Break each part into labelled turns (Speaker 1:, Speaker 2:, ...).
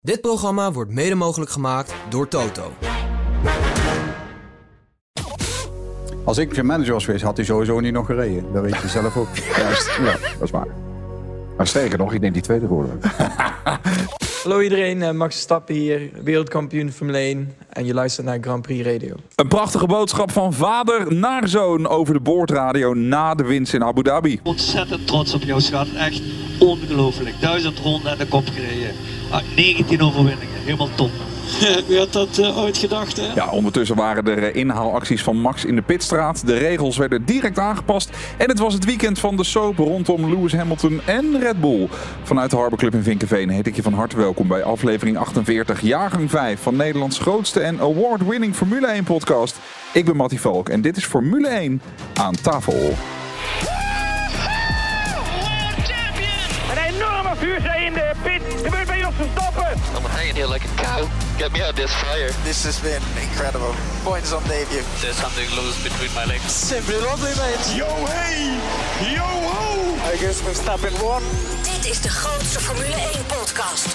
Speaker 1: Dit programma wordt mede mogelijk gemaakt door Toto.
Speaker 2: Als ik manager was geweest, had hij sowieso niet nog gereden. Dat weet je zelf ook.
Speaker 3: Juist, ja, dat is waar. Maar sterker nog, ik denk die tweede geworden.
Speaker 4: Hallo iedereen, eh, Max Verstappen hier, wereldkampioen Formule 1 en je luistert naar Grand Prix Radio.
Speaker 5: Een prachtige boodschap van vader naar zoon over de boordradio na de winst in Abu Dhabi.
Speaker 6: Ontzettend trots op jou, schat. Echt ongelooflijk. Duizend ronden aan de kop gereden. Ah, 19 overwinningen, helemaal top. Wie had dat uh, ooit gedacht, hè?
Speaker 5: Ja, ondertussen waren er eh, inhaalacties van Max in de pitstraat. De regels werden direct aangepast. En het was het weekend van de soap rondom Lewis Hamilton en Red Bull. Vanuit de Harbor Club in Vinkenveen heet ik je van harte welkom bij aflevering 48, jaargang 5 van Nederlands grootste en award-winning Formule 1 podcast. Ik ben Mattie Valk en dit is Formule 1 aan tafel.
Speaker 7: Vuurzee in de pit. Gebeurt bij Jos Verstappen.
Speaker 8: I'm hanging here like a cow. Get me out of this fire.
Speaker 9: This has been incredible. Points on debut.
Speaker 8: There's something loose between my legs.
Speaker 9: Simply lovely, mate.
Speaker 7: Yo, hey. Yo, ho.
Speaker 9: I guess Verstappen won.
Speaker 10: Dit is de grootste Formule 1 podcast.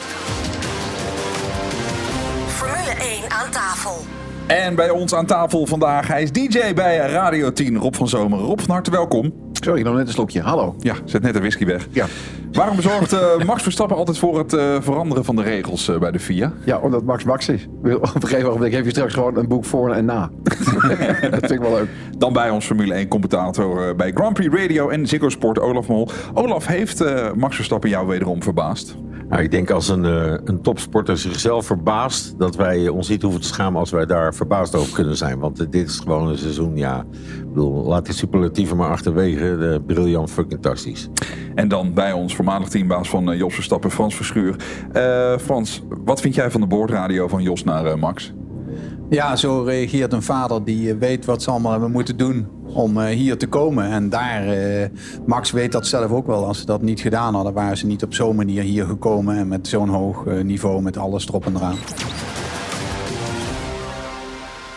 Speaker 10: Formule 1 aan tafel.
Speaker 5: En bij ons aan tafel vandaag, hij is DJ bij Radio 10, Rob van Zomer. Rob van harte welkom.
Speaker 3: Sorry, ik nam net een slokje. Hallo.
Speaker 5: Ja, zet net de whisky weg.
Speaker 3: Ja.
Speaker 5: Waarom bezorgt uh, Max Verstappen altijd voor het uh, veranderen van de regels uh, bij de FIA?
Speaker 3: Ja, omdat Max Max is. Op een gegeven moment heb je straks gewoon een boek voor en na. dat vind ik wel leuk.
Speaker 5: Dan bij ons Formule 1 commentator bij Grand Prix Radio en Ziggo Sport, Olaf Mol. Olaf, heeft Max Verstappen jou wederom verbaasd?
Speaker 11: Nou, ik denk als een, uh, een topsporter zichzelf verbaast, dat wij ons niet hoeven te schamen als wij daar verbaasd over kunnen zijn. Want uh, dit is gewoon een seizoen, ja, ik bedoel, laat die superlatieven maar achterwege. De briljant fucking fantastisch.
Speaker 5: En dan bij ons voormalig teambaas van uh, Jos Verstappen, Frans Verschuur. Frans, wat vind jij van de boordradio van Jos naar Max?
Speaker 2: Ja, zo reageert een vader die weet wat ze allemaal hebben moeten doen om uh, hier te komen. En daar, uh, Max weet dat zelf ook wel. Als ze dat niet gedaan hadden, waren ze niet op zo'n manier hier gekomen. En met zo'n hoog niveau, met alles erop en eraan.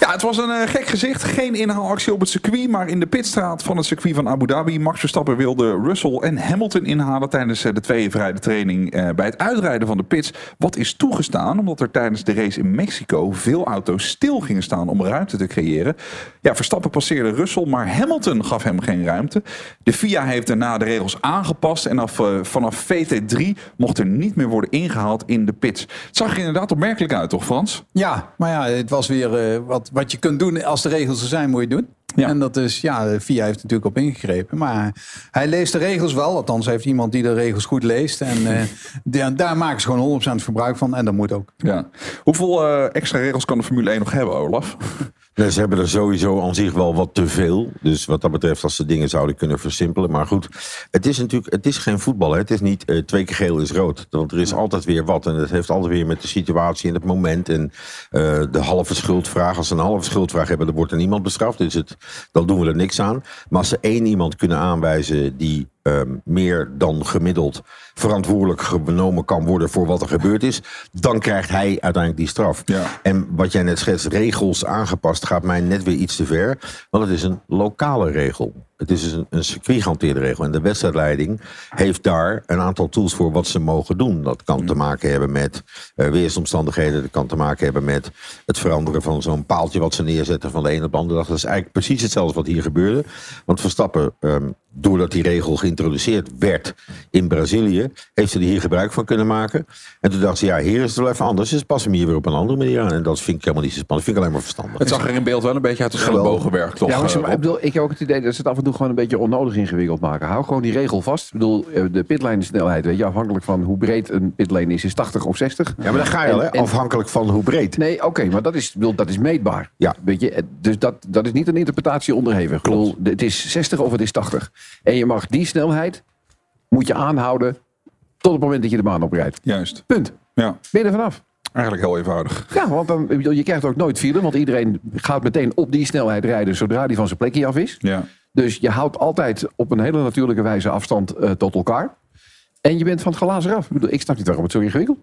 Speaker 5: Het was een uh, gek gezicht. Geen inhaalactie op het circuit, maar in de pitstraat van het circuit van Abu Dhabi. Max Verstappen wilde Russell en Hamilton inhalen tijdens uh, de tweeënvrije training uh, bij het uitrijden van de pits. Wat is toegestaan, omdat er tijdens de race in Mexico veel auto's stil gingen staan om ruimte te creëren. Ja, Verstappen passeerde Russell, maar Hamilton gaf hem geen ruimte. De FIA heeft daarna de regels aangepast en af, vanaf VT3 mocht er niet meer worden ingehaald in de pits. Het zag er inderdaad opmerkelijk uit, toch Frans?
Speaker 2: Ja, maar ja, het was weer wat wat je kunt doen als de regels er zijn, moet je doen. Ja. En dat is, ja, de VIA heeft natuurlijk op ingegrepen. Maar hij leest de regels wel. Althans, heeft iemand die de regels goed leest. En uh, de, daar maken ze gewoon 100% gebruik van. En dat moet ook.
Speaker 5: Ja. Hoeveel uh, extra regels kan de Formule 1 nog hebben, Olaf?
Speaker 11: Nee, ze hebben er sowieso aan zich wel wat te veel. Dus wat dat betreft, als ze dingen zouden kunnen versimpelen. Maar goed, het is natuurlijk het is geen voetbal. Hè. Het is niet uh, twee keer geel is rood. Want er is altijd weer wat. En het heeft altijd weer met de situatie en het moment. En uh, de halve schuldvraag. Als ze een halve schuldvraag hebben, dan wordt er niemand bestraft. Dus het, dan doen we er niks aan. Maar als ze één iemand kunnen aanwijzen die um, meer dan gemiddeld verantwoordelijk genomen kan worden voor wat er gebeurd is, dan krijgt hij uiteindelijk die straf.
Speaker 5: Ja.
Speaker 11: En wat jij net schetst, regels aangepast, gaat mij net weer iets te ver. Want het is een lokale regel. Het is een, een circuitgehanteerde regel. En de wedstrijdleiding heeft daar een aantal tools voor wat ze mogen doen. Dat kan te maken hebben met uh, weersomstandigheden. Dat kan te maken hebben met het veranderen van zo'n paaltje wat ze neerzetten van de ene op de andere dag. Dat is eigenlijk precies hetzelfde wat hier gebeurde. Want Verstappen, um, doordat die regel geïntroduceerd werd in Brazilië, heeft ze er hier gebruik van kunnen maken. En toen dacht ze, ja, hier is het wel even anders. Dus passen we hier weer op een andere manier aan. En dat vind ik helemaal niet zo spannend. Dat vind ik alleen maar verstandig.
Speaker 5: Het zag er in beeld wel een beetje uit als ellebogenwerk, toch?
Speaker 3: Ja, maar, ik, bedoel, ik heb ook het idee dat ze het af en toe gewoon een beetje onnodig ingewikkeld maken. Hou gewoon die regel vast. Ik bedoel, de pitlane snelheid, weet je, afhankelijk van hoe breed een pitlane is, is 80 of 60.
Speaker 11: Ja, maar dan ga je al, hè? Afhankelijk van hoe breed.
Speaker 3: Nee, oké, okay, maar dat is, bedoel, dat is meetbaar. Ja. Weet je, dus dat, dat is niet een interpretatie onderhevig. Klopt. Bedoel, het is 60 of het is 80. En je mag die snelheid, moet je aanhouden tot het moment dat je de baan oprijdt.
Speaker 5: Juist.
Speaker 3: Punt.
Speaker 5: Ja.
Speaker 3: Ben je er vanaf.
Speaker 5: Eigenlijk heel eenvoudig.
Speaker 3: Ja, want dan, je krijgt ook nooit file, want iedereen gaat meteen op die snelheid rijden zodra die van zijn plekje af is.
Speaker 5: Ja.
Speaker 3: Dus je houdt altijd op een hele natuurlijke wijze afstand uh, tot elkaar. En je bent van het glazen af. Ik, bedoel, ik snap niet waarom het zo ingewikkeld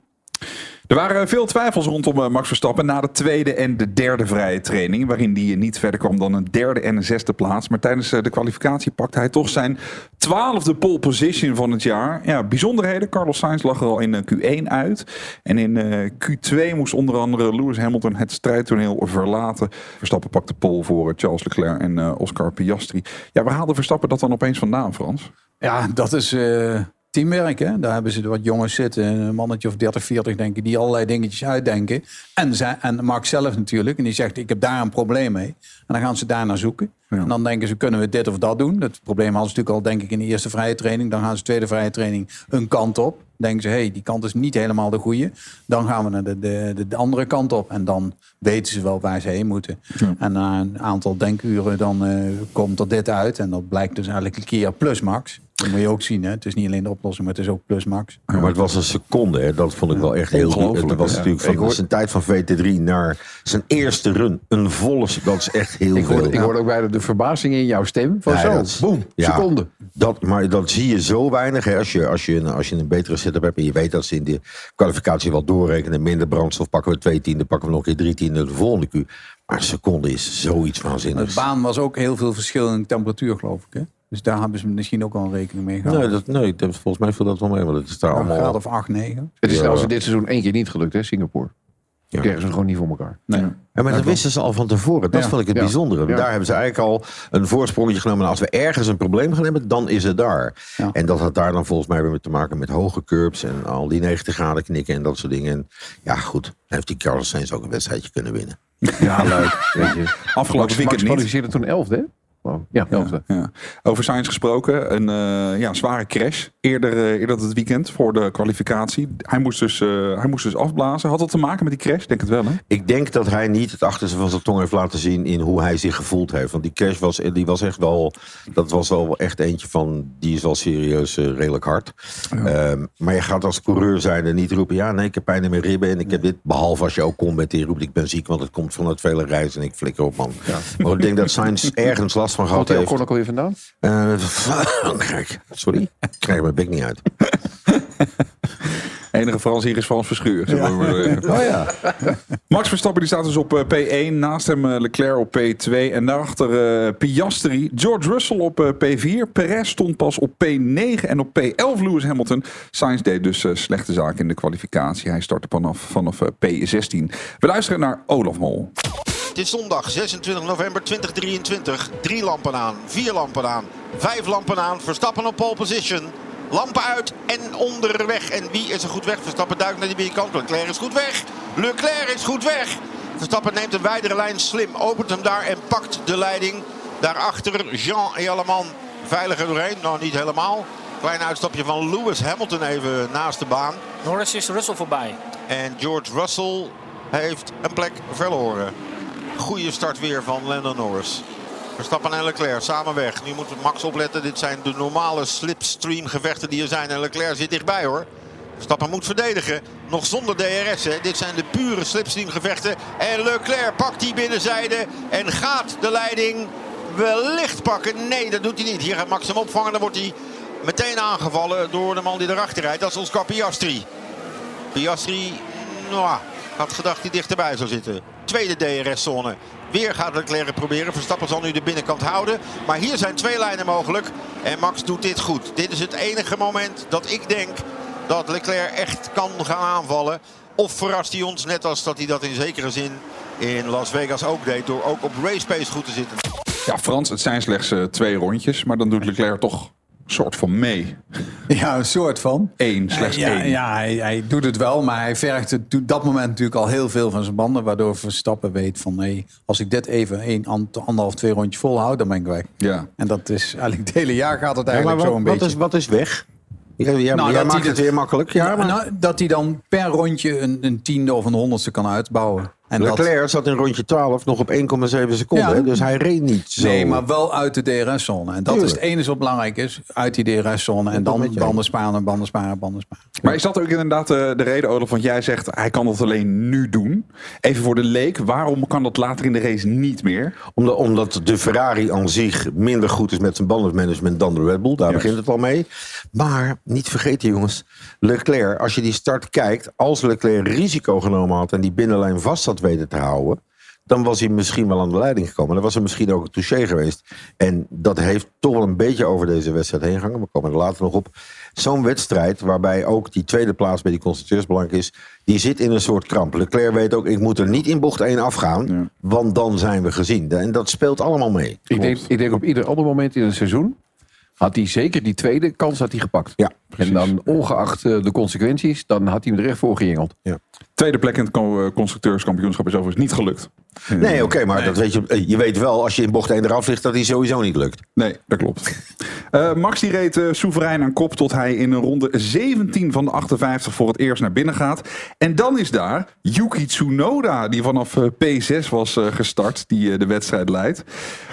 Speaker 5: Er waren veel twijfels rondom eh, Max Verstappen na de tweede en de derde vrije training. Waarin hij niet verder kwam dan een derde en een zesde plaats. Maar tijdens eh, de kwalificatie pakte hij toch zijn twaalfde pole position van het jaar. Ja, bijzonderheden. Carlos Sainz lag er al in eh, Q1 uit. En in eh, Q2 moest onder andere Lewis Hamilton het strijdtoneel verlaten. Verstappen pakte pole voor eh, Charles Leclerc en eh, Oscar Piastri. Ja, waar haalde Verstappen dat dan opeens vandaan, Frans?
Speaker 2: Ja, dat is eh, teamwerk. Hè? Daar hebben ze wat jongens zitten, een mannetje of 30, 40 denk ik, die allerlei dingetjes uitdenken. En, zij, en Max zelf natuurlijk. En die zegt, ik heb daar een probleem mee. En dan gaan ze daar naar zoeken. En dan denken ze, kunnen we dit of dat doen? Dat probleem hadden ze natuurlijk al, denk ik, in de eerste vrije training. Dan gaan ze tweede vrije training een kant op. Denken ze, hé, hey, die kant is niet helemaal de goede. Dan gaan we naar de, de, de, andere kant op. En dan weten ze wel waar ze heen moeten. En na een aantal denkuren dan eh, komt er dit uit. En dat blijkt dus eigenlijk een keer plus max. Dat moet je ook zien. Hè? Het is niet alleen de oplossing, maar het is ook plus max.
Speaker 11: Ja, maar het was een seconde, hè. dat vond ik wel echt heel goed. Het was
Speaker 5: ja.
Speaker 11: natuurlijk van
Speaker 3: hoor-
Speaker 11: zijn tijd van VT3 naar zijn eerste run. Een volle, dat is echt heel
Speaker 3: Ik
Speaker 11: veel.
Speaker 3: hoorde, ik hoorde ook bijna de verbazing in jouw stem. Van
Speaker 11: Ja,
Speaker 3: zo,
Speaker 11: dat is-
Speaker 3: boem,
Speaker 11: ja,
Speaker 3: seconde.
Speaker 11: Dat, maar dat zie je zo weinig. Hè. Als, je, als, je, een- als je een betere setup hebt en je weet dat ze in de kwalificatie wel doorrekenen. Minder brandstof, pakken we twee tienden, pakken we nog een keer drie tienden de volgende Q. Maar een seconde is zoiets
Speaker 2: De
Speaker 11: waanzinnigs.
Speaker 2: baan was ook heel veel verschil in temperatuur, geloof ik. Hè? Dus daar hebben ze misschien ook wel een rekening mee gehad.
Speaker 11: Nee, dat, nee, dat, volgens mij viel dat wel mee. Want het is daar
Speaker 2: een
Speaker 11: allemaal...
Speaker 2: graad of 8, 9.
Speaker 3: Het is
Speaker 11: Ja.
Speaker 3: zelfs in dit seizoen één keer niet gelukt, hè, Singapore.
Speaker 11: Ja.
Speaker 3: Kregen ze gewoon niet voor elkaar.
Speaker 5: Nee.
Speaker 11: Ja, maar dat wisten ze al van tevoren. Dat
Speaker 2: Ja.
Speaker 11: vond ik het
Speaker 3: Ja.
Speaker 11: bijzondere.
Speaker 3: Ja.
Speaker 11: Daar hebben ze eigenlijk al een voorsprongetje genomen. En als we ergens een probleem gaan hebben, dan is het daar.
Speaker 2: Ja.
Speaker 11: En dat had daar dan volgens mij weer te maken met hoge curbs en al die 90 graden knikken en dat soort dingen. En ja, goed. Dan heeft die Carlos Sainz ook een wedstrijdje kunnen winnen.
Speaker 3: Ja, leuk. Weet je.
Speaker 5: Afgelopen weekend niet.
Speaker 3: kwalificeerde toen elfde, hè? Ja, elfde.
Speaker 5: Ja. Over Sainz gesproken, een eh, ja, zware crash eerder, eh, eerder dit weekend voor de kwalificatie. Hij moest, dus, eh, hij moest dus afblazen. Had dat te maken met die crash? Denk het wel, hè?
Speaker 11: Ik denk dat hij niet het achterste van zijn tong heeft laten zien in hoe hij zich gevoeld heeft. Want die crash was, die was echt wel, dat was wel echt eentje van, die is wel serieus redelijk hard. Ehm, maar je gaat als coureur zijn en niet roepen, ja nee, ik heb pijn in mijn ribben en ik heb dit. Behalve als je ook komt met die roept, ik ben ziek, want het komt van het vele reizen en ik flikker op man. Maar ik denk dat Sainz ergens last van gehad
Speaker 3: Komt hij ook alweer vandaan?
Speaker 11: Eh, Frankrijk. Sorry, ik krijg mijn bek niet uit.
Speaker 5: Enige Frans hier is Frans Verschuur.
Speaker 11: Oh ja.
Speaker 5: Max Verstappen die staat dus op eh, P1. Naast hem eh, Leclerc op P2. En daarachter Piastri. George Russell op eh, P4. Perez stond pas op P9. En op P11 Lewis Hamilton. Sainz deed dus eh, slechte zaken in de kwalificatie. Hij startte vanaf, vanaf eh, P16. We luisteren naar Olaf Mol.
Speaker 12: Het is zondag 26 november 2023. Drie lampen aan, vier lampen aan, vijf lampen aan. Verstappen op pole position. Lampen uit en onderweg. En wie is er goed weg? Verstappen duikt naar die binnenkant. Leclerc is goed weg. Leclerc is goed weg. Verstappen neemt een wijdere lijn slim. Opent hem daar en pakt de leiding. Daarachter Jean Jalleman veiliger doorheen. Nou, niet helemaal. Klein uitstapje van Lewis Hamilton even naast de baan.
Speaker 13: Norris is Russell voorbij.
Speaker 12: En George Russell heeft een plek verloren. Goede start weer van Lando Norris. Verstappen en Leclerc samen weg. Nu moet Max opletten. Dit zijn de normale slipstream gevechten die er zijn. En Leclerc zit dichtbij hoor. Verstappen moet verdedigen. Nog zonder DRS. Hè. Dit zijn de pure slipstream gevechten. En Leclerc pakt die binnenzijde. En gaat de leiding wellicht pakken. Nee, dat doet hij niet. Hier gaat Max hem opvangen. Dan wordt hij meteen aangevallen door de man die erachter rijdt. Dat is Oscar Piastri. Piastri nou, had gedacht hij dichterbij zou zitten. Tweede DRS-zone. Weer gaat Leclerc proberen. Verstappen zal nu de binnenkant houden. Maar hier zijn twee lijnen mogelijk. En Max doet dit goed. Dit is het enige moment dat ik denk dat Leclerc echt kan gaan aanvallen. Of verrast hij ons net als dat hij dat in zekere zin in Las Vegas ook deed. Door ook op race pace goed te zitten.
Speaker 5: Ja, Frans, het zijn slechts eh, twee rondjes. Maar dan doet Leclerc toch soort van mee.
Speaker 2: Ja, een soort van.
Speaker 5: Eén, slechts
Speaker 2: ja,
Speaker 5: één.
Speaker 2: Ja, hij, hij doet het wel, maar hij vergt het op dat moment natuurlijk al heel veel van zijn banden. Waardoor Verstappen weet van, nee, als ik dit even een, anderhalf, twee rondjes volhoud, dan ben ik weg.
Speaker 5: Ja.
Speaker 2: En dat is eigenlijk het hele jaar gaat het
Speaker 11: Ja, maar
Speaker 2: eigenlijk
Speaker 11: wat,
Speaker 2: zo een
Speaker 11: wat,
Speaker 2: beetje.
Speaker 11: is, wat is weg? Ja, ja,
Speaker 2: Nou,
Speaker 11: jij
Speaker 2: dat
Speaker 11: maakt
Speaker 2: hij
Speaker 11: het
Speaker 2: dit-
Speaker 11: weer makkelijk. Ja, maar...
Speaker 2: Nou, dat hij dan per rondje een, een tiende of een honderdste kan uitbouwen. En dat-
Speaker 11: Leclerc zat in rondje 12 nog op 1,7 seconden.
Speaker 2: Ja.
Speaker 11: Dus hij reed niet zo.
Speaker 2: Nee, maar wel uit de DRS-zone. En dat is het enige wat belangrijk is. Uit die DRS-zone. En dan banden sparen, banden sparen, banden sparen.
Speaker 5: Maar is dat ook inderdaad eh, de reden, Olaf? Want jij zegt hij kan dat alleen nu doen. Even voor de leek, waarom kan dat later in de race niet meer?
Speaker 11: Omdat, omdat de Ferrari aan zich minder goed is met zijn bandenmanagement dan de Red Bull. Daar begint het al mee. Maar niet vergeten jongens. Leclerc, als je die start kijkt. Als Leclerc risico genomen had en die binnenlijn vast had weten te houden. Dan was hij misschien wel aan de leiding gekomen. Dan was er misschien ook een touché geweest. En dat heeft toch wel een beetje over deze wedstrijd heen gegaan. We komen er later nog op. Zo'n wedstrijd waarbij ook die tweede plaats bij die constructeurs belangrijk is. Die zit in een soort kramp. Leclerc weet ook, ik moet er niet in bocht 1 afgaan. Want dan zijn we gezien. En dat speelt allemaal mee.
Speaker 3: Ik denk, ik denk op ieder ander moment in het seizoen had hij zeker die tweede kans had hij gepakt.
Speaker 11: Ja,
Speaker 3: en dan ongeacht eh, de consequenties, dan had hij hem er echt voor gejengeld.
Speaker 11: Ja.
Speaker 5: Tweede plek in het eh, constructeurskampioenschap is overigens niet gelukt.
Speaker 11: Nee, oké, maar Dat weet je, eh, je weet wel, als je in bocht 1 eraf ligt, dat die sowieso niet lukt.
Speaker 5: Nee, dat klopt. Eh, Max die reed eh, soeverein aan kop tot hij in een ronde 17 van de 58 voor het eerst naar binnen gaat. En dan is daar Yuki Tsunoda, die vanaf eh, P6 was eh, gestart, die de wedstrijd leidt.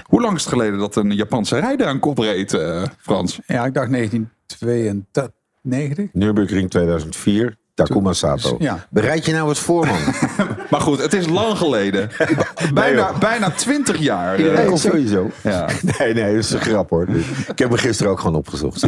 Speaker 5: Hoe lang is het geleden dat een Japanse rijder aan kop reed, eh, Frans?
Speaker 2: Ja, ik dacht 1992.
Speaker 11: Nürburgring 2004, Takuma Sato.
Speaker 2: Ja.
Speaker 11: Bereid je nou eens voor, man.
Speaker 5: Maar goed, het is lang geleden. bijna,
Speaker 11: joh.
Speaker 5: bijna 20 jaar. eh.
Speaker 11: Nee, sowieso.
Speaker 5: Ja.
Speaker 11: Nee, nee, dat is een grap hoor. Ik heb me gisteren ook gewoon opgezocht.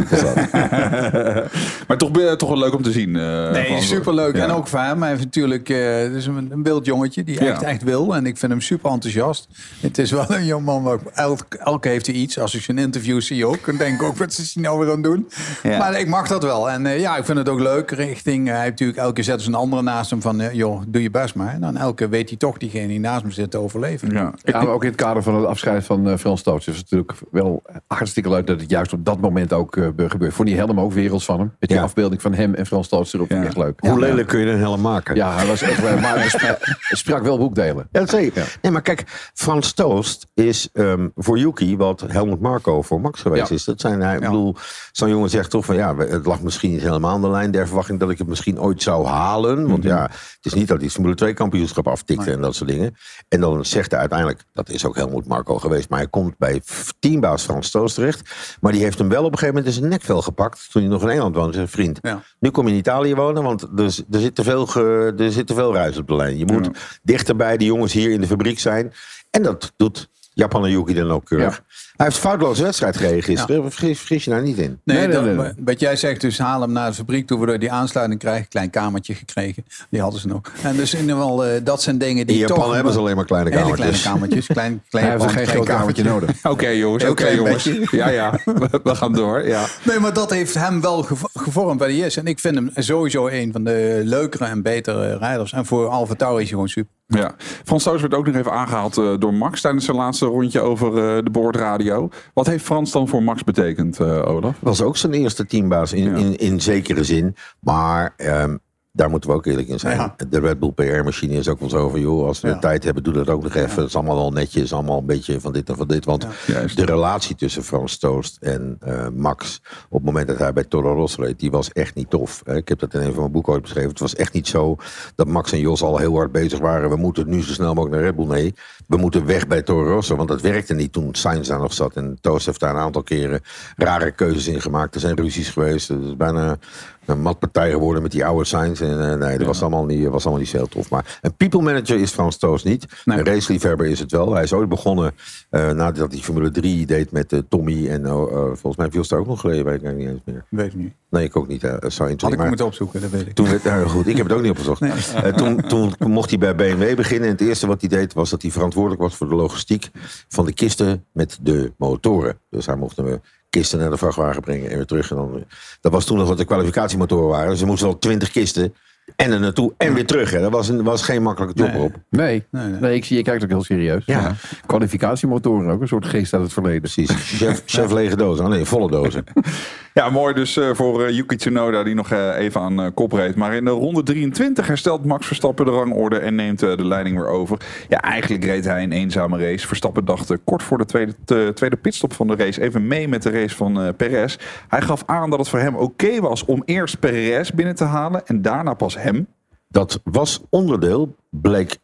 Speaker 5: Maar toch, eh, toch wel leuk om te zien. eh,
Speaker 2: Nee, superleuk.
Speaker 5: Ja.
Speaker 2: En ook voor hem. Hij heeft natuurlijk eh, het is een, een wild jongetje die
Speaker 5: Ja.
Speaker 2: echt, echt wil. En ik vind hem super enthousiast. Het is wel een waar Elk, elke heeft hij iets. Als ik zijn interview zie ook. Dan denk ik ook, wat is hij nou weer aan het doen?
Speaker 5: Ja.
Speaker 2: Maar ik mag dat wel. En eh, ja, ik vind het ook leuk. Richting, eh, hij heeft natuurlijk elke keer zet een andere naast hem van... eh, joh, doe je best maar. En dan elke weet hij toch diegene die naast hem zit te overleven.
Speaker 5: Ja.
Speaker 3: Ja, maar ook in het kader van het afscheid van eh, Frans Toots is het natuurlijk wel hartstikke leuk dat het juist op dat moment ook eh, gebeurt. Vond die helm ook werelds van hem. Met die
Speaker 11: Ja.
Speaker 3: afbeelding van hem en Frans Toots erop.
Speaker 5: Ja.
Speaker 3: Echt leuk.
Speaker 11: Hoe
Speaker 3: Ja.
Speaker 11: lelijk kun je een helm maken?
Speaker 3: Ja, hij was echt wel. Maar sprak, sprak wel boekdelen.
Speaker 11: Ja, zeker. Nee, maar kijk, Frans Toost is ehm, voor Yuki wat Helmut Marco voor Max geweest
Speaker 3: Ja.
Speaker 11: is. Dat zijn, hij, ik bedoel, zo'n jongen zegt toch van ja, het lag misschien niet helemaal aan de lijn der verwachting dat ik het misschien ooit zou halen. Want ja, het is niet dat hij Formule 2 kampioenschap aftikte en dat soort dingen. En dan zegt hij uiteindelijk, dat is ook Helmut Marco geweest, maar hij komt bij teambaas Frans Toost terecht. Maar die heeft hem wel op een gegeven moment in zijn nekvel gepakt toen hij nog in Engeland woonde. Zijn vriend,
Speaker 2: Ja.
Speaker 11: nu kom je in Italië wonen, want er, er, zit, te veel ge- er zit te veel ruis op de lijn. Je moet dichter bij de jongens hier in de fabriek zijn. En dat doet Japan en Yuki dan ook keurig. Heeft foutloze wedstrijd gereden gisteren. Vergis, vergis je daar niet in.
Speaker 2: Nee,
Speaker 3: Nee, nee,
Speaker 2: dat-
Speaker 3: nee, nee.
Speaker 2: wat jij zegt, dus haal hem naar de fabriek toe, waardoor die aansluiting krijgt. Klein kamertje gekregen. Die hadden ze nog. En dus in ieder geval, eh, dat zijn dingen die
Speaker 11: In Japan
Speaker 2: toch...
Speaker 11: hebben ze alleen maar kleine
Speaker 2: Hele
Speaker 11: kamertjes.
Speaker 2: kleine kamertjes. Klein, klein
Speaker 3: Hij heeft geen groot kamertje nodig.
Speaker 5: Oké jongens, oké jongens.
Speaker 2: beetje.
Speaker 5: Ja, ja, we, we gaan door. Ja.
Speaker 2: Nee, maar dat heeft hem wel gevo- gevormd waar hij is. En ik vind hem sowieso een van de leukere en betere rijders. En voor Alfa Tauri is hij gewoon super.
Speaker 5: Ja. Frans Toos werd ook nog even aangehaald eh, door Max tijdens zijn laatste rondje over eh, de boordradio. Wat heeft Frans dan voor Max betekend, eh, Olaf?
Speaker 11: Was ook zijn eerste teambaas in,
Speaker 5: Ja.
Speaker 11: in, in zekere zin. Maar ehm, daar moeten we ook eerlijk in zijn.
Speaker 2: Ja.
Speaker 11: De Red Bull PR-machine is ook wel zo van... joh, als we
Speaker 2: Ja.
Speaker 11: de tijd hebben, doe dat ook nog even. Het is allemaal wel netjes, allemaal een beetje van dit en van dit. Want de relatie tussen Frans Toost en eh, Max... op het moment dat hij bij Toro Rosso reed, die was echt niet tof. Ik heb dat in een van mijn boeken ooit beschreven. Het was echt niet zo dat Max en Jos al heel hard bezig waren. We moeten nu zo snel mogelijk naar Red Bull. Nee, we moeten weg bij Toro Rosso. Want dat werkte niet toen Sainz daar nog zat. En Toost heeft daar een aantal keren rare keuzes in gemaakt. Er zijn ruzies geweest. Het is bijna een matpartij geworden met die oude Sainz. En eh, nee, dat was, allemaal niet, was allemaal niet zo heel tof. Maar een people manager is Frans Toost niet.
Speaker 2: Nee.
Speaker 11: Een raceliefhebber is het wel. Hij is ooit begonnen eh, nadat hij Formule 3 deed met eh, Tommy. En eh, eh, volgens mij viel het ook nog geleden. Weet ik niet eens meer.
Speaker 2: Weet ik niet.
Speaker 11: Nee, ik ook niet. Sorry,
Speaker 2: Had ik
Speaker 11: maar-
Speaker 2: moeten opzoeken, dat weet ik.
Speaker 11: toen goed, ik heb het ook niet opgezocht. Eh, toen, toen mocht hij bij BMW beginnen. En het eerste wat hij deed was dat hij verantwoordelijk was voor de logistiek van de kisten met de motoren. Dus hij mocht de kisten naar de vrachtwagen brengen en weer terug. En dan, dat was toen nog wat de kwalificatiemotoren waren. Dus er moesten al twintig kisten en er naartoe en weer terug. Hè. Dat was, een, was geen makkelijke job
Speaker 2: Nee.
Speaker 11: erop.
Speaker 3: Nee,
Speaker 2: Nee, nee.
Speaker 3: nee. ik zie je kijkt ook heel serieus.
Speaker 11: Ja.
Speaker 3: Kwalificatiemotoren ook, een soort geest uit het verleden.
Speaker 11: Precies. Chef, chef lege dozen. Oh nee, volle dozen.
Speaker 5: Ja, mooi dus eh, voor eh, Yuki Tsunoda die nog eh, even aan kop reed. Maar in de ronde 23 herstelt Max Verstappen de rangorde en neemt de leiding weer over. Ja, eigenlijk reed hij een eenzame race. Verstappen dacht kort voor de tweede, tweede pitstop van de race even mee met de race van Perez. Hij gaf aan dat het voor hem oké was om eerst Perez binnen te halen en daarna pas hem.
Speaker 11: Dat was onderdeel, bleek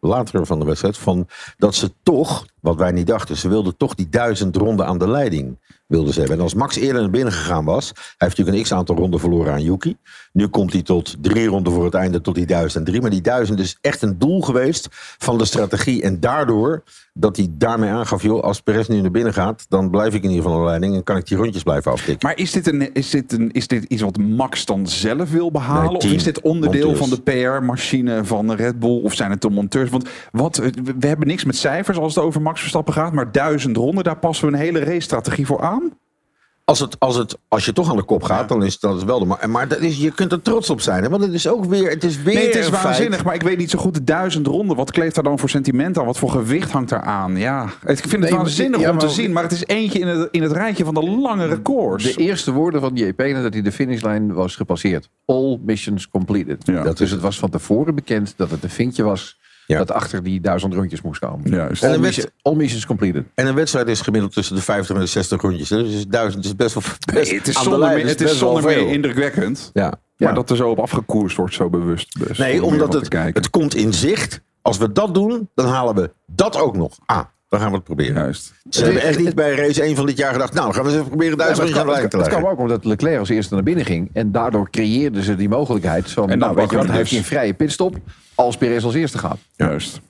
Speaker 11: later van de wedstrijd. Van dat ze toch, wat wij niet dachten, ze wilden toch die duizend ronden aan de leiding. Wilden ze hebben. En als Max eerder naar binnen gegaan was, hij heeft natuurlijk een x aantal ronden verloren aan Yuki. Nu komt hij tot drie ronden voor het einde tot die duizend drie. Maar die duizend is echt een doel geweest van de strategie. En daardoor dat hij daarmee aangaf, joh, als Perez nu naar binnen gaat, dan blijf ik in ieder geval aan de leiding en kan ik die rondjes blijven aftikken.
Speaker 5: Maar is dit, een, is, dit een, is dit iets wat Max dan zelf wil behalen?
Speaker 11: Nee,
Speaker 5: of is dit onderdeel
Speaker 11: Monteurs.
Speaker 5: van de PR-machine van Red Bull? Of zijn het de monteurs? Want wat, we hebben niks met cijfers als het over Max Verstappen gaat. Maar duizend ronden, daar passen we een hele race-strategie voor aan.
Speaker 11: Als, het, als, het, als je toch aan de kop gaat, dan is dat wel de. Maar, maar dat is, je kunt er trots op zijn. Hè? Want het is ook weer. Het is weer
Speaker 5: Nee, het is
Speaker 11: feit.
Speaker 5: waanzinnig. Maar ik weet niet zo goed de duizend ronden. Wat kleeft daar dan voor sentiment aan? Wat voor gewicht hangt daar aan? Ja, ik vind het
Speaker 3: Nee,
Speaker 5: waanzinnig
Speaker 3: ja,
Speaker 5: om te zien. Maar het is eentje in het, in het rijtje van de lange records.
Speaker 3: De eerste woorden van JP nadat hij de finishlijn was gepasseerd. All missions completed.
Speaker 5: Ja.
Speaker 3: Dat dus het was van tevoren bekend dat het een vinkje was dat achter die duizend rondjes moest komen.
Speaker 5: Juist.
Speaker 3: All,
Speaker 11: En
Speaker 3: all missions completed.
Speaker 11: En een wedstrijd is gemiddeld tussen de 50 en de 60 rondjes. hè. Dus duizend is best wel. Best,
Speaker 5: Nee, het is
Speaker 11: aan de
Speaker 5: zonder,
Speaker 11: lijn
Speaker 5: het is zonder meer indrukwekkend.
Speaker 11: Ja.
Speaker 5: Maar
Speaker 3: Ja.
Speaker 5: dat er zo op afgekoerst wordt, zo bewust. Dus
Speaker 11: Nee,
Speaker 5: om
Speaker 11: omdat het, het komt in zicht. Als we dat doen, dan halen we dat ook nog. Ah, dan gaan we het proberen.
Speaker 5: Juist.
Speaker 11: Ze hebben echt niet bij race 1 van dit jaar gedacht. Nou, dan gaan we eens even proberen
Speaker 3: Ja, het,
Speaker 11: lijn te
Speaker 3: kan- het kwam ook omdat Leclerc als eerste naar binnen ging. En daardoor creëerden ze die mogelijkheid. Van,
Speaker 5: En
Speaker 3: nou,
Speaker 5: dan
Speaker 3: weet je wat,
Speaker 5: we
Speaker 3: heeft hij
Speaker 5: dus.
Speaker 3: een vrije pitstop als Perez als eerste gaat.
Speaker 5: Juist.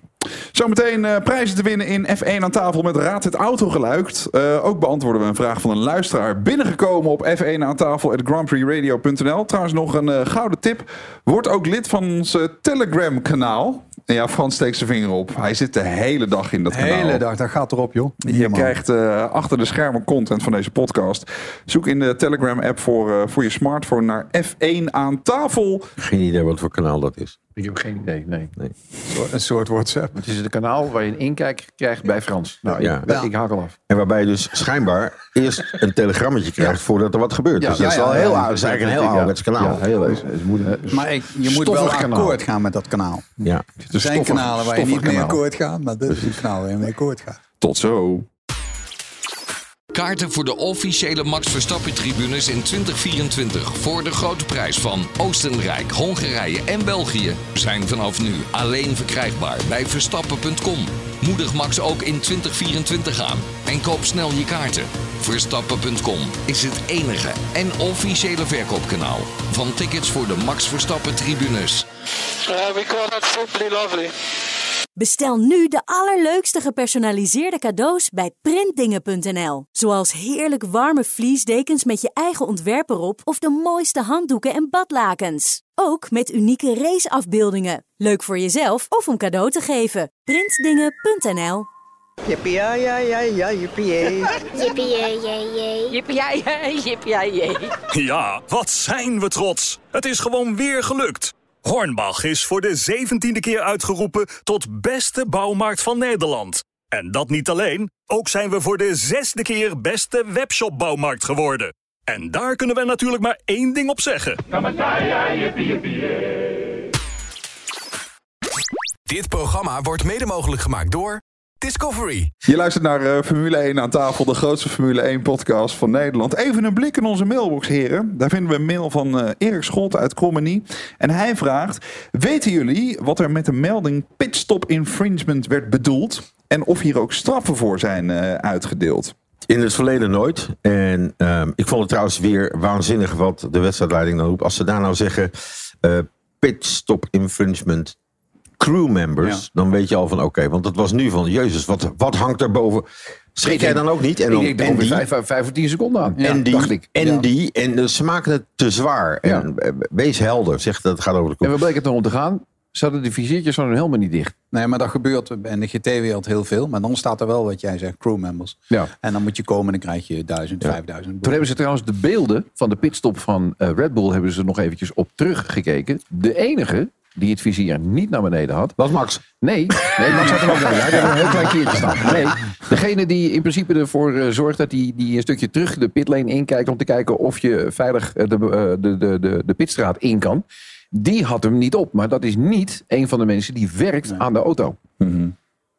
Speaker 5: Zometeen eh, prijzen te winnen in F1 aan tafel met Raad het Autogeluid. Eh ook beantwoorden we een vraag van een luisteraar. Binnengekomen op F1 aan tafel at grandprixradio.nl. Trouwens nog een eh, gouden tip. Word ook lid van ons Telegram kanaal. Ja, Frans steekt zijn vinger op. Hij zit de hele dag in dat
Speaker 2: De
Speaker 5: kanaal.
Speaker 2: hele dag, dat gaat erop, joh.
Speaker 5: Je krijgt eh, achter de schermen content van deze podcast. Zoek in de Telegram-app voor, eh, voor je smartphone naar F1 aan tafel.
Speaker 11: Geen idee wat voor kanaal dat is.
Speaker 3: Ik heb geen idee, nee.
Speaker 2: Een soort WhatsApp.
Speaker 3: Het is het kanaal waar je een inkijk krijgt bij Frans. Nou,
Speaker 11: Ja.
Speaker 3: ik, ik haak al af.
Speaker 11: En waarbij je dus schijnbaar eerst een telegrammetje krijgt voordat er wat gebeurt.
Speaker 3: Ja,
Speaker 11: dus dat is
Speaker 3: ja, ja,
Speaker 11: heel oud. Dat is eigenlijk een heel ouderwets kanaal.
Speaker 3: Ja, heel moet, eh,
Speaker 2: Maar ik, je moet wel
Speaker 3: kanaal.
Speaker 2: akkoord gaan met dat kanaal.
Speaker 11: Ja.
Speaker 2: Er zijn
Speaker 3: stoffig-
Speaker 2: kanalen waar je niet mee akkoord gaat, maar dit is een kanaal waar je mee akkoord gaat.
Speaker 5: Tot zo.
Speaker 13: Kaarten voor de officiële Max Verstappen tribunes in 2024 voor de grote prijs van Oostenrijk, Hongarije en België zijn vanaf nu alleen verkrijgbaar bij verstappen.com. Moedig Max ook in 2024 aan en koop snel je kaarten. Verstappen.com is het enige en officiële verkoopkanaal van tickets voor de Max Verstappen tribunes.
Speaker 6: Uh, we call that simply lovely.
Speaker 14: Bestel nu de allerleukste gepersonaliseerde cadeaus bij printdingen.nl. Zoals heerlijk warme vliesdekens met je eigen ontwerp erop of de mooiste handdoeken en badlakens. Ook met unieke raceafbeeldingen. Leuk voor jezelf of om cadeau te geven. Printdingen.nl
Speaker 9: Yippie, ja, ja, ja, ja.
Speaker 10: Jippie, jee, jee, jee.
Speaker 15: Jippie, jippie, jee.
Speaker 16: Ja, wat zijn we trots. Het is gewoon weer gelukt. Hornbach is voor de zeventiende keer uitgeroepen tot beste bouwmarkt van Nederland. En dat niet alleen, ook zijn we voor de zesde keer beste webshopbouwmarkt geworden. En daar kunnen we natuurlijk maar één ding op zeggen.
Speaker 17: Dit programma wordt mede mogelijk gemaakt door Discovery.
Speaker 5: Je luistert naar eh, Formule 1 aan tafel, de grootste Formule 1 podcast van Nederland. Even een blik in onze mailbox, heren. Daar vinden we een mail van eh, Erik Scholte uit Krommenie. En hij vraagt, weten jullie wat er met de melding pitstop infringement werd bedoeld? En of hier ook straffen voor zijn eh, uitgedeeld?
Speaker 11: In het verleden nooit. En ehm, ik vond het trouwens weer waanzinnig wat de wedstrijdleiding dan roept. Als ze daar nou zeggen eh pitstop infringement crew members, dan weet je al van oké. want het was nu van, jezus, wat, wat hangt er boven? Schrik jij dan ook niet? En,
Speaker 3: ik
Speaker 11: dan,
Speaker 3: denk
Speaker 11: en
Speaker 3: ongeveer
Speaker 11: die,
Speaker 3: vijf, vijf of tien seconden aan.
Speaker 11: en die,
Speaker 3: dacht ik.
Speaker 11: en
Speaker 3: Ja.
Speaker 11: die, en eh, ze maken het te zwaar. En, eh, wees helder, zeg dat het gaat over de
Speaker 3: En
Speaker 11: kop.
Speaker 3: waar bleek het om te gaan? Ze hadden de viziertjes van hun helemaal niet dicht.
Speaker 2: Nee, maar dat gebeurt in de GT-wereld heel veel. Maar dan staat er wel wat jij zegt, crewmembers.
Speaker 3: Ja.
Speaker 2: En dan moet je komen en dan krijg je 1000, 5000.
Speaker 3: Toen hebben ze trouwens de beelden van de pitstop van eh, Red Bull... hebben ze nog eventjes op teruggekeken. De enige die het vizier niet naar beneden had...
Speaker 11: Was Max?
Speaker 3: Nee, nee Max had hem ook niet. Hij had er een heel klein keertje staan. Nee, degene die in principe ervoor eh, zorgt dat hij die een stukje terug de pitlane inkijkt... om te kijken of je veilig eh, de, eh, de, de, de, de pitstraat in kan... die had hem niet op. Maar dat is niet een van de mensen die werkt aan de auto.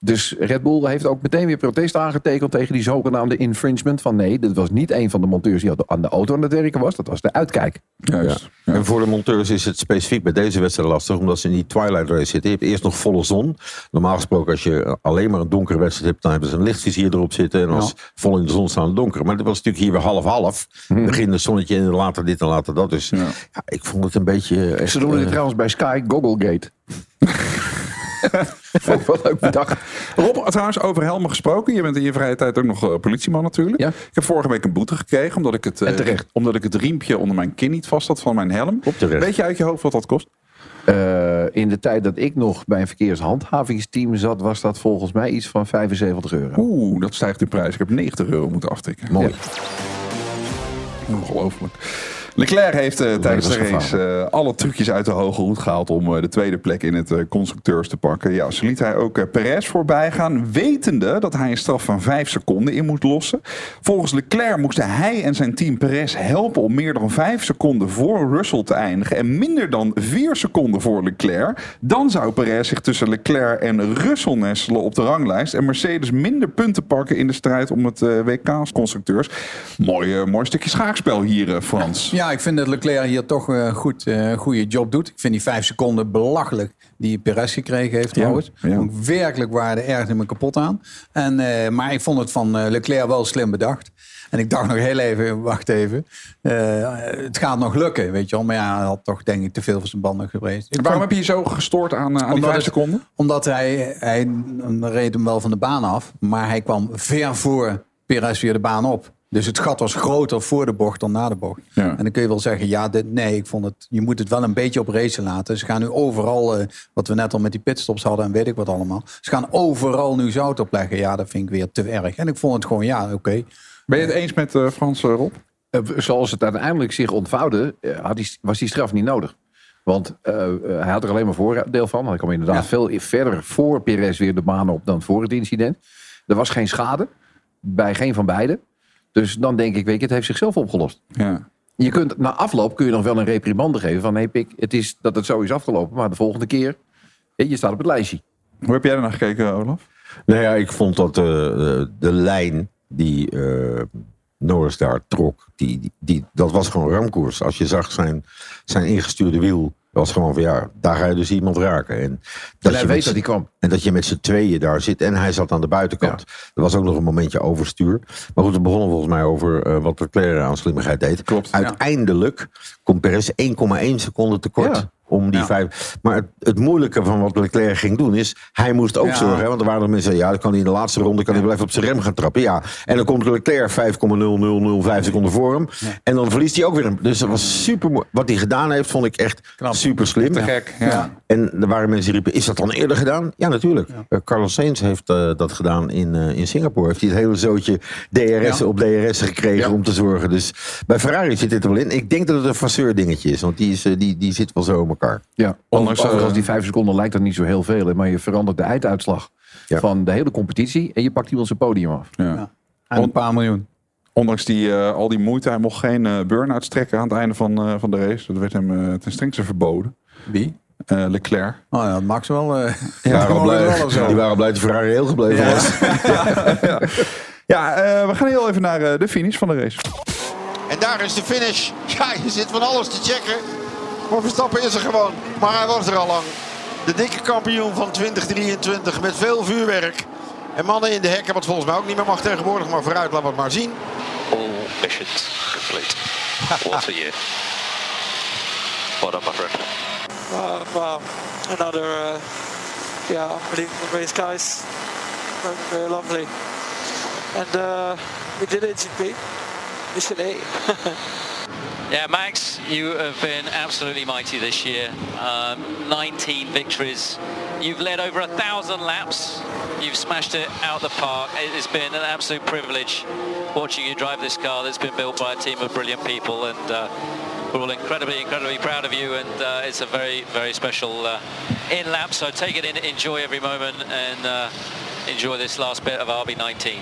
Speaker 3: Dus Red Bull heeft ook meteen weer protest aangetekend tegen die zogenaamde infringement. Van nee, dit was niet een van de monteurs die aan de auto aan het werken was. Dat was de uitkijk.
Speaker 5: Juist.
Speaker 11: En voor de monteurs is het specifiek bij deze wedstrijd lastig, omdat ze in die twilight race zitten. Je hebt eerst nog volle zon. Normaal gesproken, als je alleen maar een donkere wedstrijd hebt, dan hebben ze een lichtvizier erop zitten. En als vol in de zon staan, donker. Maar dat was natuurlijk hier weer half-half. Begin een zonnetje en later dit en later dat. Dus ja. ik vond het een beetje. Echt,
Speaker 3: Ze doen het
Speaker 11: eh,
Speaker 3: trouwens bij Sky Gogglegate. Vond ik wel leuk bedacht.
Speaker 5: Rob, trouwens, over helmen gesproken. Je bent in je vrije tijd ook nog eh, politieman natuurlijk. Ik heb vorige week een boete gekregen. Omdat ik, het, eh, omdat ik het riempje onder mijn kin niet vast had van mijn helm. Weet je uit je hoofd wat dat kost?
Speaker 3: Eh, in de tijd dat ik nog bij een verkeershandhavingsteam zat, was dat volgens mij iets van 75 euro.
Speaker 5: Oeh, dat stijgt in prijs. Ik heb 90 euro moeten aftikken.
Speaker 3: Mooi.
Speaker 5: Ongelooflijk. Leclerc heeft eh, tijdens de race eh, alle trucjes uit de hoge hoed gehaald om eh, de tweede plek in het eh, constructeurs te pakken. Ja, zo liet hij ook Perez voorbij gaan, wetende dat hij een straf van 5 seconden in moet lossen. Volgens Leclerc moesten hij en zijn team Perez helpen om meer dan 5 seconden voor Russell te eindigen en minder dan 4 seconden voor Leclerc. Dan zou Perez zich tussen Leclerc en Russell nestelen op de ranglijst en Mercedes minder punten pakken in de strijd om het eh, WK constructeurs. Mooi, mooi stukje schaakspel hier, Frans.
Speaker 2: Ja, ik vind dat Leclerc hier toch een goed, eh, goede job doet. Ik vind die vijf seconden belachelijk die Perez gekregen heeft trouwens.
Speaker 5: ja.
Speaker 2: Ook werkelijk waarde ergerde me kapot aan. En, eh, maar ik vond het van eh, Leclerc wel slim bedacht. En ik dacht nog heel even, wacht even. eh, het gaat nog lukken, weet je wel. Maar ja, hij had toch denk ik te veel van zijn banden geweest.
Speaker 5: Waarom
Speaker 2: vond-
Speaker 5: heb je je zo gestoord aan, eh, aan die
Speaker 2: Omdat
Speaker 5: 5
Speaker 2: het-
Speaker 5: seconden?
Speaker 2: Omdat hij, hij reed hem wel van de baan af. Maar hij kwam ver voor Perez weer de baan op. Dus het gat was groter voor de bocht dan na de bocht.
Speaker 5: Ja.
Speaker 2: En dan kun je wel zeggen, ja, dit, nee, ik vond het, je moet het wel een beetje op race laten. Ze gaan nu overal, eh, wat we net al met die pitstops hadden en weet ik wat allemaal. Ze gaan overal nu zout opleggen. Ja, dat vind ik weer te erg. En ik vond het gewoon, ja, oké.
Speaker 5: Ben je het eens met eh, Frans, eh, Rob?
Speaker 3: Eh, zoals het uiteindelijk zich ontvouwde, eh, had die, was die straf niet nodig. Want eh, eh, hij had er alleen maar voordeel van. Hij kwam inderdaad veel verder voor Perez weer de baan op dan voor het incident. Er was geen schade bij geen van beiden. Dus dan denk ik, weet je, het heeft zichzelf opgelost.
Speaker 5: Ja.
Speaker 3: Je kunt, na afloop kun je nog wel een reprimande geven van... hey Pik, het is dat het zo is afgelopen, maar de volgende keer... je staat op het lijstje.
Speaker 5: Hoe heb jij er naar gekeken, Olaf?
Speaker 11: Nou ja, ik vond dat eh, de, de lijn die eh, Norris daar trok, die, die, die- dat was gewoon ramkoers. Als je zag zijn, zijn ingestuurde wiel, was gewoon van ja, daar ga je dus iemand raken. En,
Speaker 3: hij
Speaker 11: je
Speaker 3: weet dat hij kwam.
Speaker 11: En dat je met z'n tweeën daar zit. En hij zat aan de buitenkant. Er was ook nog een momentje overstuur. Maar goed, we begonnen volgens mij over eh, wat Leclerc aan slimmigheid deed.
Speaker 5: Klopt.
Speaker 11: Uiteindelijk komt Perez 1,1 seconde tekort.
Speaker 3: Ja.
Speaker 11: Om die
Speaker 2: Ja.
Speaker 11: vijf. Maar het, het moeilijke van wat Leclerc ging doen is. Hij moest ook
Speaker 2: Ja.
Speaker 11: zorgen. Hè, want er waren nog mensen. Ja, dan kan hij in de laatste ronde. Kan hij blijven op zijn rem gaan trappen. Ja. En dan komt Leclerc 5,0005 seconden voor hem. En dan verliest hij ook weer. Dus dat was super. mooi. Wat hij gedaan heeft, vond ik echt super slim.
Speaker 5: Te gek. Ja.
Speaker 11: En er waren mensen die riepen, is dat dan eerder gedaan? Ja, natuurlijk. Eh, Carlos Sainz heeft eh, dat gedaan in, eh, in Singapore. Heeft hij het hele zootje DRS op DRS gekregen om te zorgen. Dus bij Ferrari zit dit er wel in. Ik denk dat het een fasseur dingetje is. Want die, is, die, die zit wel zo in elkaar.
Speaker 3: Ja,
Speaker 5: Ondanks,
Speaker 3: overigens
Speaker 5: eh,
Speaker 3: die vijf seconden lijkt dat niet zo heel veel. Maar je verandert de einduitslag
Speaker 11: Ja.
Speaker 3: van de hele competitie. En je pakt iemand zijn podium af.
Speaker 5: Ja.
Speaker 2: En een paar miljoen.
Speaker 5: Ondanks die, eh, al die moeite, hij mocht geen eh burn-outs trekken aan het einde van, eh, van de race. Dat werd hem ten strengste verboden.
Speaker 2: Wie?
Speaker 5: Eh, Leclerc.
Speaker 2: Oh ja, Max wel. eh
Speaker 11: Die waren, blij,
Speaker 2: wel zo.
Speaker 11: die waren blij dat Ferrari heel gebleven
Speaker 2: Ja.
Speaker 11: was.
Speaker 5: Ja, eh, we gaan heel even naar de finish van de race.
Speaker 12: En daar is de finish. Ja, je zit van alles te checken. Maar Verstappen is er gewoon. Maar hij was er al lang. De dikke kampioen van 2023 met veel vuurwerk. En mannen in de hekken, wat volgens mij ook niet meer mag tegenwoordig. Maar vooruit, laten we het maar zien.
Speaker 8: All missions complete. What a year. Well done, my friend.
Speaker 6: Uh, wow, another uh, yeah, unbelievable race, guys. Very, very lovely. And uh, we did it, GP. Mission A.
Speaker 18: Yeah, Max, you have been absolutely mighty this year. Um, 19 victories. You've led over a thousand laps. You've smashed it out of the park. It has been an absolute privilege watching you drive this car that's been built by a team of brilliant people, and uh, we're all incredibly, incredibly proud of you. And uh, it's a very, very special uh, in lap. So take it in, enjoy every moment, and uh, enjoy this last bit of RB19.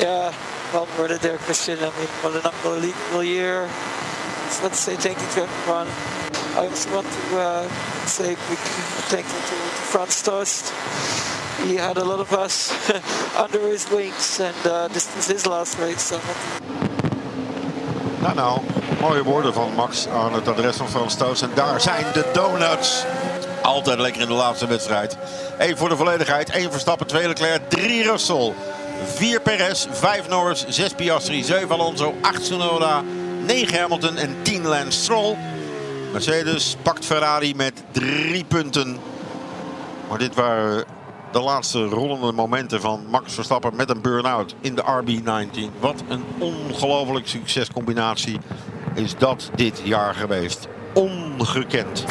Speaker 6: yeah, well, we're there, Christian. I mean, what an unbelievable year. So let's say thank you to everyone. I also want to uh, say quick thank you to, to Franz Tost. He had a lot of us under his wings, and uh, this his last race. So
Speaker 12: Nou, nou, mooie woorden van Max aan het adres van Frans Toos. En daar zijn de donuts. Altijd lekker in de laatste wedstrijd. Eén voor de volledigheid. één Verstappen, twee Leclerc, drie Russell. Vier Perez, vijf Norris, zes Piastri, zeven Alonso, acht Tsunoda, negen Hamilton en tien Lance Stroll. Mercedes pakt Ferrari met drie punten. Maar dit waren de laatste rollende momenten van Max Verstappen met een burn-out in de RB19. Wat een ongelooflijk succescombinatie is dat dit jaar geweest. Ongekend.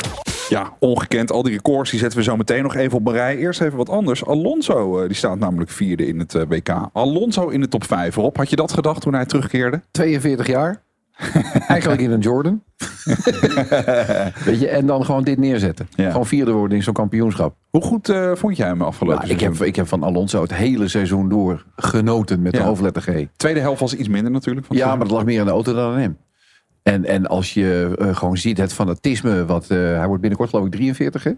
Speaker 5: Ja, ongekend. Al die records die zetten we zo meteen nog even op een rij. Eerst even wat anders. Alonso eh, die staat namelijk vierde in het eh, WK. Alonso in de top 5. Rob, had je dat gedacht toen hij terugkeerde?
Speaker 3: 42 jaar. Eigenlijk in een Jordan. Weet je, en dan gewoon dit neerzetten. Gewoon vierde worden in zo'n kampioenschap.
Speaker 5: Hoe goed eh, vond jij hem afgelopen
Speaker 3: Nou, ik, heb, ik heb van Alonso het hele seizoen door genoten met de hoofdletter G.
Speaker 5: Tweede helft was iets minder natuurlijk. van
Speaker 3: Ja, maar dat lag meer aan de auto dan aan hem. En, en als je eh, gewoon ziet het fanatisme, wat, eh, hij wordt binnenkort geloof ik 43 hè?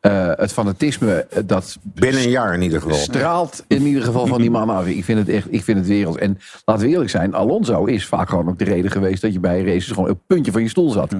Speaker 3: Eh, het fanatisme dat
Speaker 11: Binnen een jaar in ieder geval.
Speaker 3: straalt in ieder geval van die man af. Ik vind het echt, ik vind het wereld. En laten we eerlijk zijn, Alonso is vaak gewoon ook de reden geweest dat je bij races gewoon op het puntje van je stoel zat.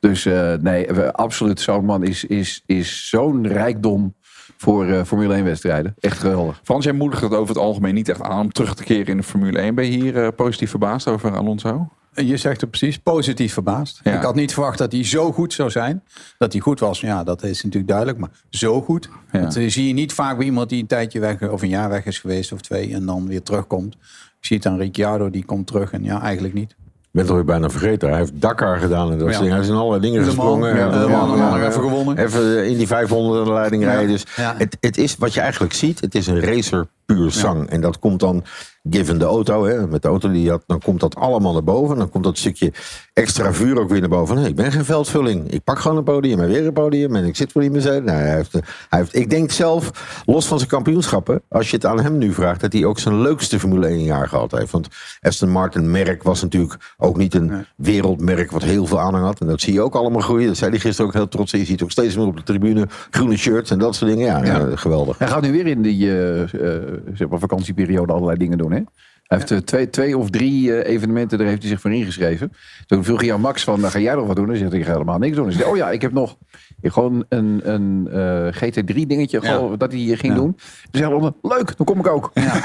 Speaker 3: Dus eh, nee, we- absoluut, zo'n man is, is, is zo'n rijkdom voor eh, Formule 1 wedstrijden. Echt geweldig.
Speaker 5: Frans, jij moedigt het over het algemeen niet echt aan om terug te keren in de Formule 1. Ben je hier positief verbaasd over Alonso?
Speaker 2: Je zegt het precies, positief verbaasd.
Speaker 5: Ja.
Speaker 2: Ik had niet verwacht dat hij zo goed zou zijn. Dat hij goed was, ja, dat is natuurlijk duidelijk. Maar zo goed.
Speaker 5: Ja.
Speaker 2: Dat eh, zie je niet vaak bij iemand die een tijdje weg of een jaar weg is geweest of twee en dan weer terugkomt. Ik zie het aan Ricciardo, die komt terug en ja, eigenlijk niet.
Speaker 11: Ik ben het alweer bijna vergeten. Hij heeft Dakar gedaan en dat
Speaker 2: Ja.
Speaker 11: Hij is in allerlei dingen gesprongen.
Speaker 2: ja, Mans nog even gewonnen.
Speaker 11: Even in die 500 aan de leiding rijden. Dus het, het is wat je eigenlijk ziet. Het is een racer puur zang. En dat komt dan, given de auto, hè, met de auto die had, dan komt dat allemaal naar boven. Dan komt dat stukje extra vuur ook weer naar boven. Nee, ik ben geen veldvulling. Ik pak gewoon een podium en weer een podium. En ik zit voor die Mercedes. Nou, hij heeft, hij heeft, ik denk zelf, los van zijn kampioenschappen, als je het aan hem nu vraagt, dat hij ook zijn leukste Formule 1 jaar gehad heeft. Want Aston Martin merk was natuurlijk ook niet een wereldmerk wat heel veel aanhang had. En dat zie je ook allemaal groeien. Dat zei hij gisteren ook heel trots. Je ziet ook steeds meer op de tribune groene shirts en dat soort dingen. Ja, ja, geweldig.
Speaker 3: Hij gaat nu weer in die eh, eh, zeg maar vakantieperiode allerlei dingen doen. Hè? Hij heeft eh, twee, twee of drie eh, evenementen, daar heeft hij zich voor ingeschreven. Toen vroeg hij aan Max van, "Nou, ga jij nog wat doen? Dan zegt hij, ik ga helemaal niks doen. Dan hij, oh ja, ik heb nog gewoon een, een eh, GT3 dingetje gewoon, dat hij hier ging doen. Dus hij zei, leuk, dan kom ik ook.
Speaker 5: Ja, dus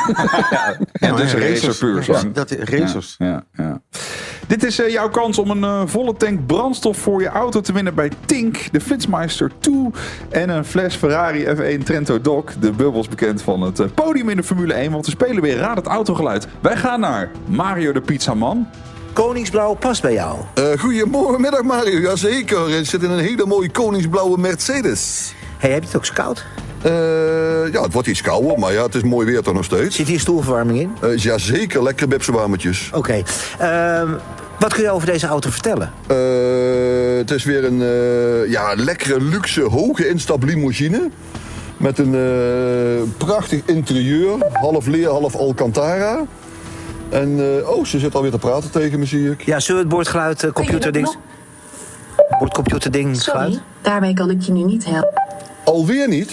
Speaker 11: ja,
Speaker 5: racer
Speaker 11: racers.
Speaker 5: puur
Speaker 11: dat is racers.
Speaker 5: Ja, ja, ja. Dit is eh, jouw kans om een volle tank brandstof voor je auto te winnen bij Tink, de Flitsmeister 2 en een fles Ferrari F1 Trento Doc. De bubbels bekend van het podium in de Formule 1, want we spelen weer Raad het Autogeluid. Wij gaan naar Mario de Pizzaman.
Speaker 19: Koningsblauw past bij jou.
Speaker 20: Uh, goedemorgenmiddag Mario, jazeker. Ik zit in een hele mooie koningsblauwe Mercedes.
Speaker 19: Hey, heb je het ook koud?
Speaker 20: Uh, ja, het wordt iets kouder, maar ja, het is mooi weer toch nog steeds.
Speaker 19: Zit hier stoelverwarming in?
Speaker 20: Uh, jazeker, lekkere bipsenwarmetjes.
Speaker 19: Oké. Okay. Uh, wat kun je over deze auto vertellen?
Speaker 20: Uh, het is weer een ja, lekkere, luxe, hoge instap limousine. Met een prachtig interieur. Half leer, half Alcantara. En uh, oh, ze zit alweer te praten tegen me, zie ik.
Speaker 19: Ja, zullen we het bordgeluid, uh, computerding... Bordcomputerding
Speaker 21: Sorry,
Speaker 19: geluid?
Speaker 21: daarmee kan ik je nu niet helpen.
Speaker 20: Alweer niet?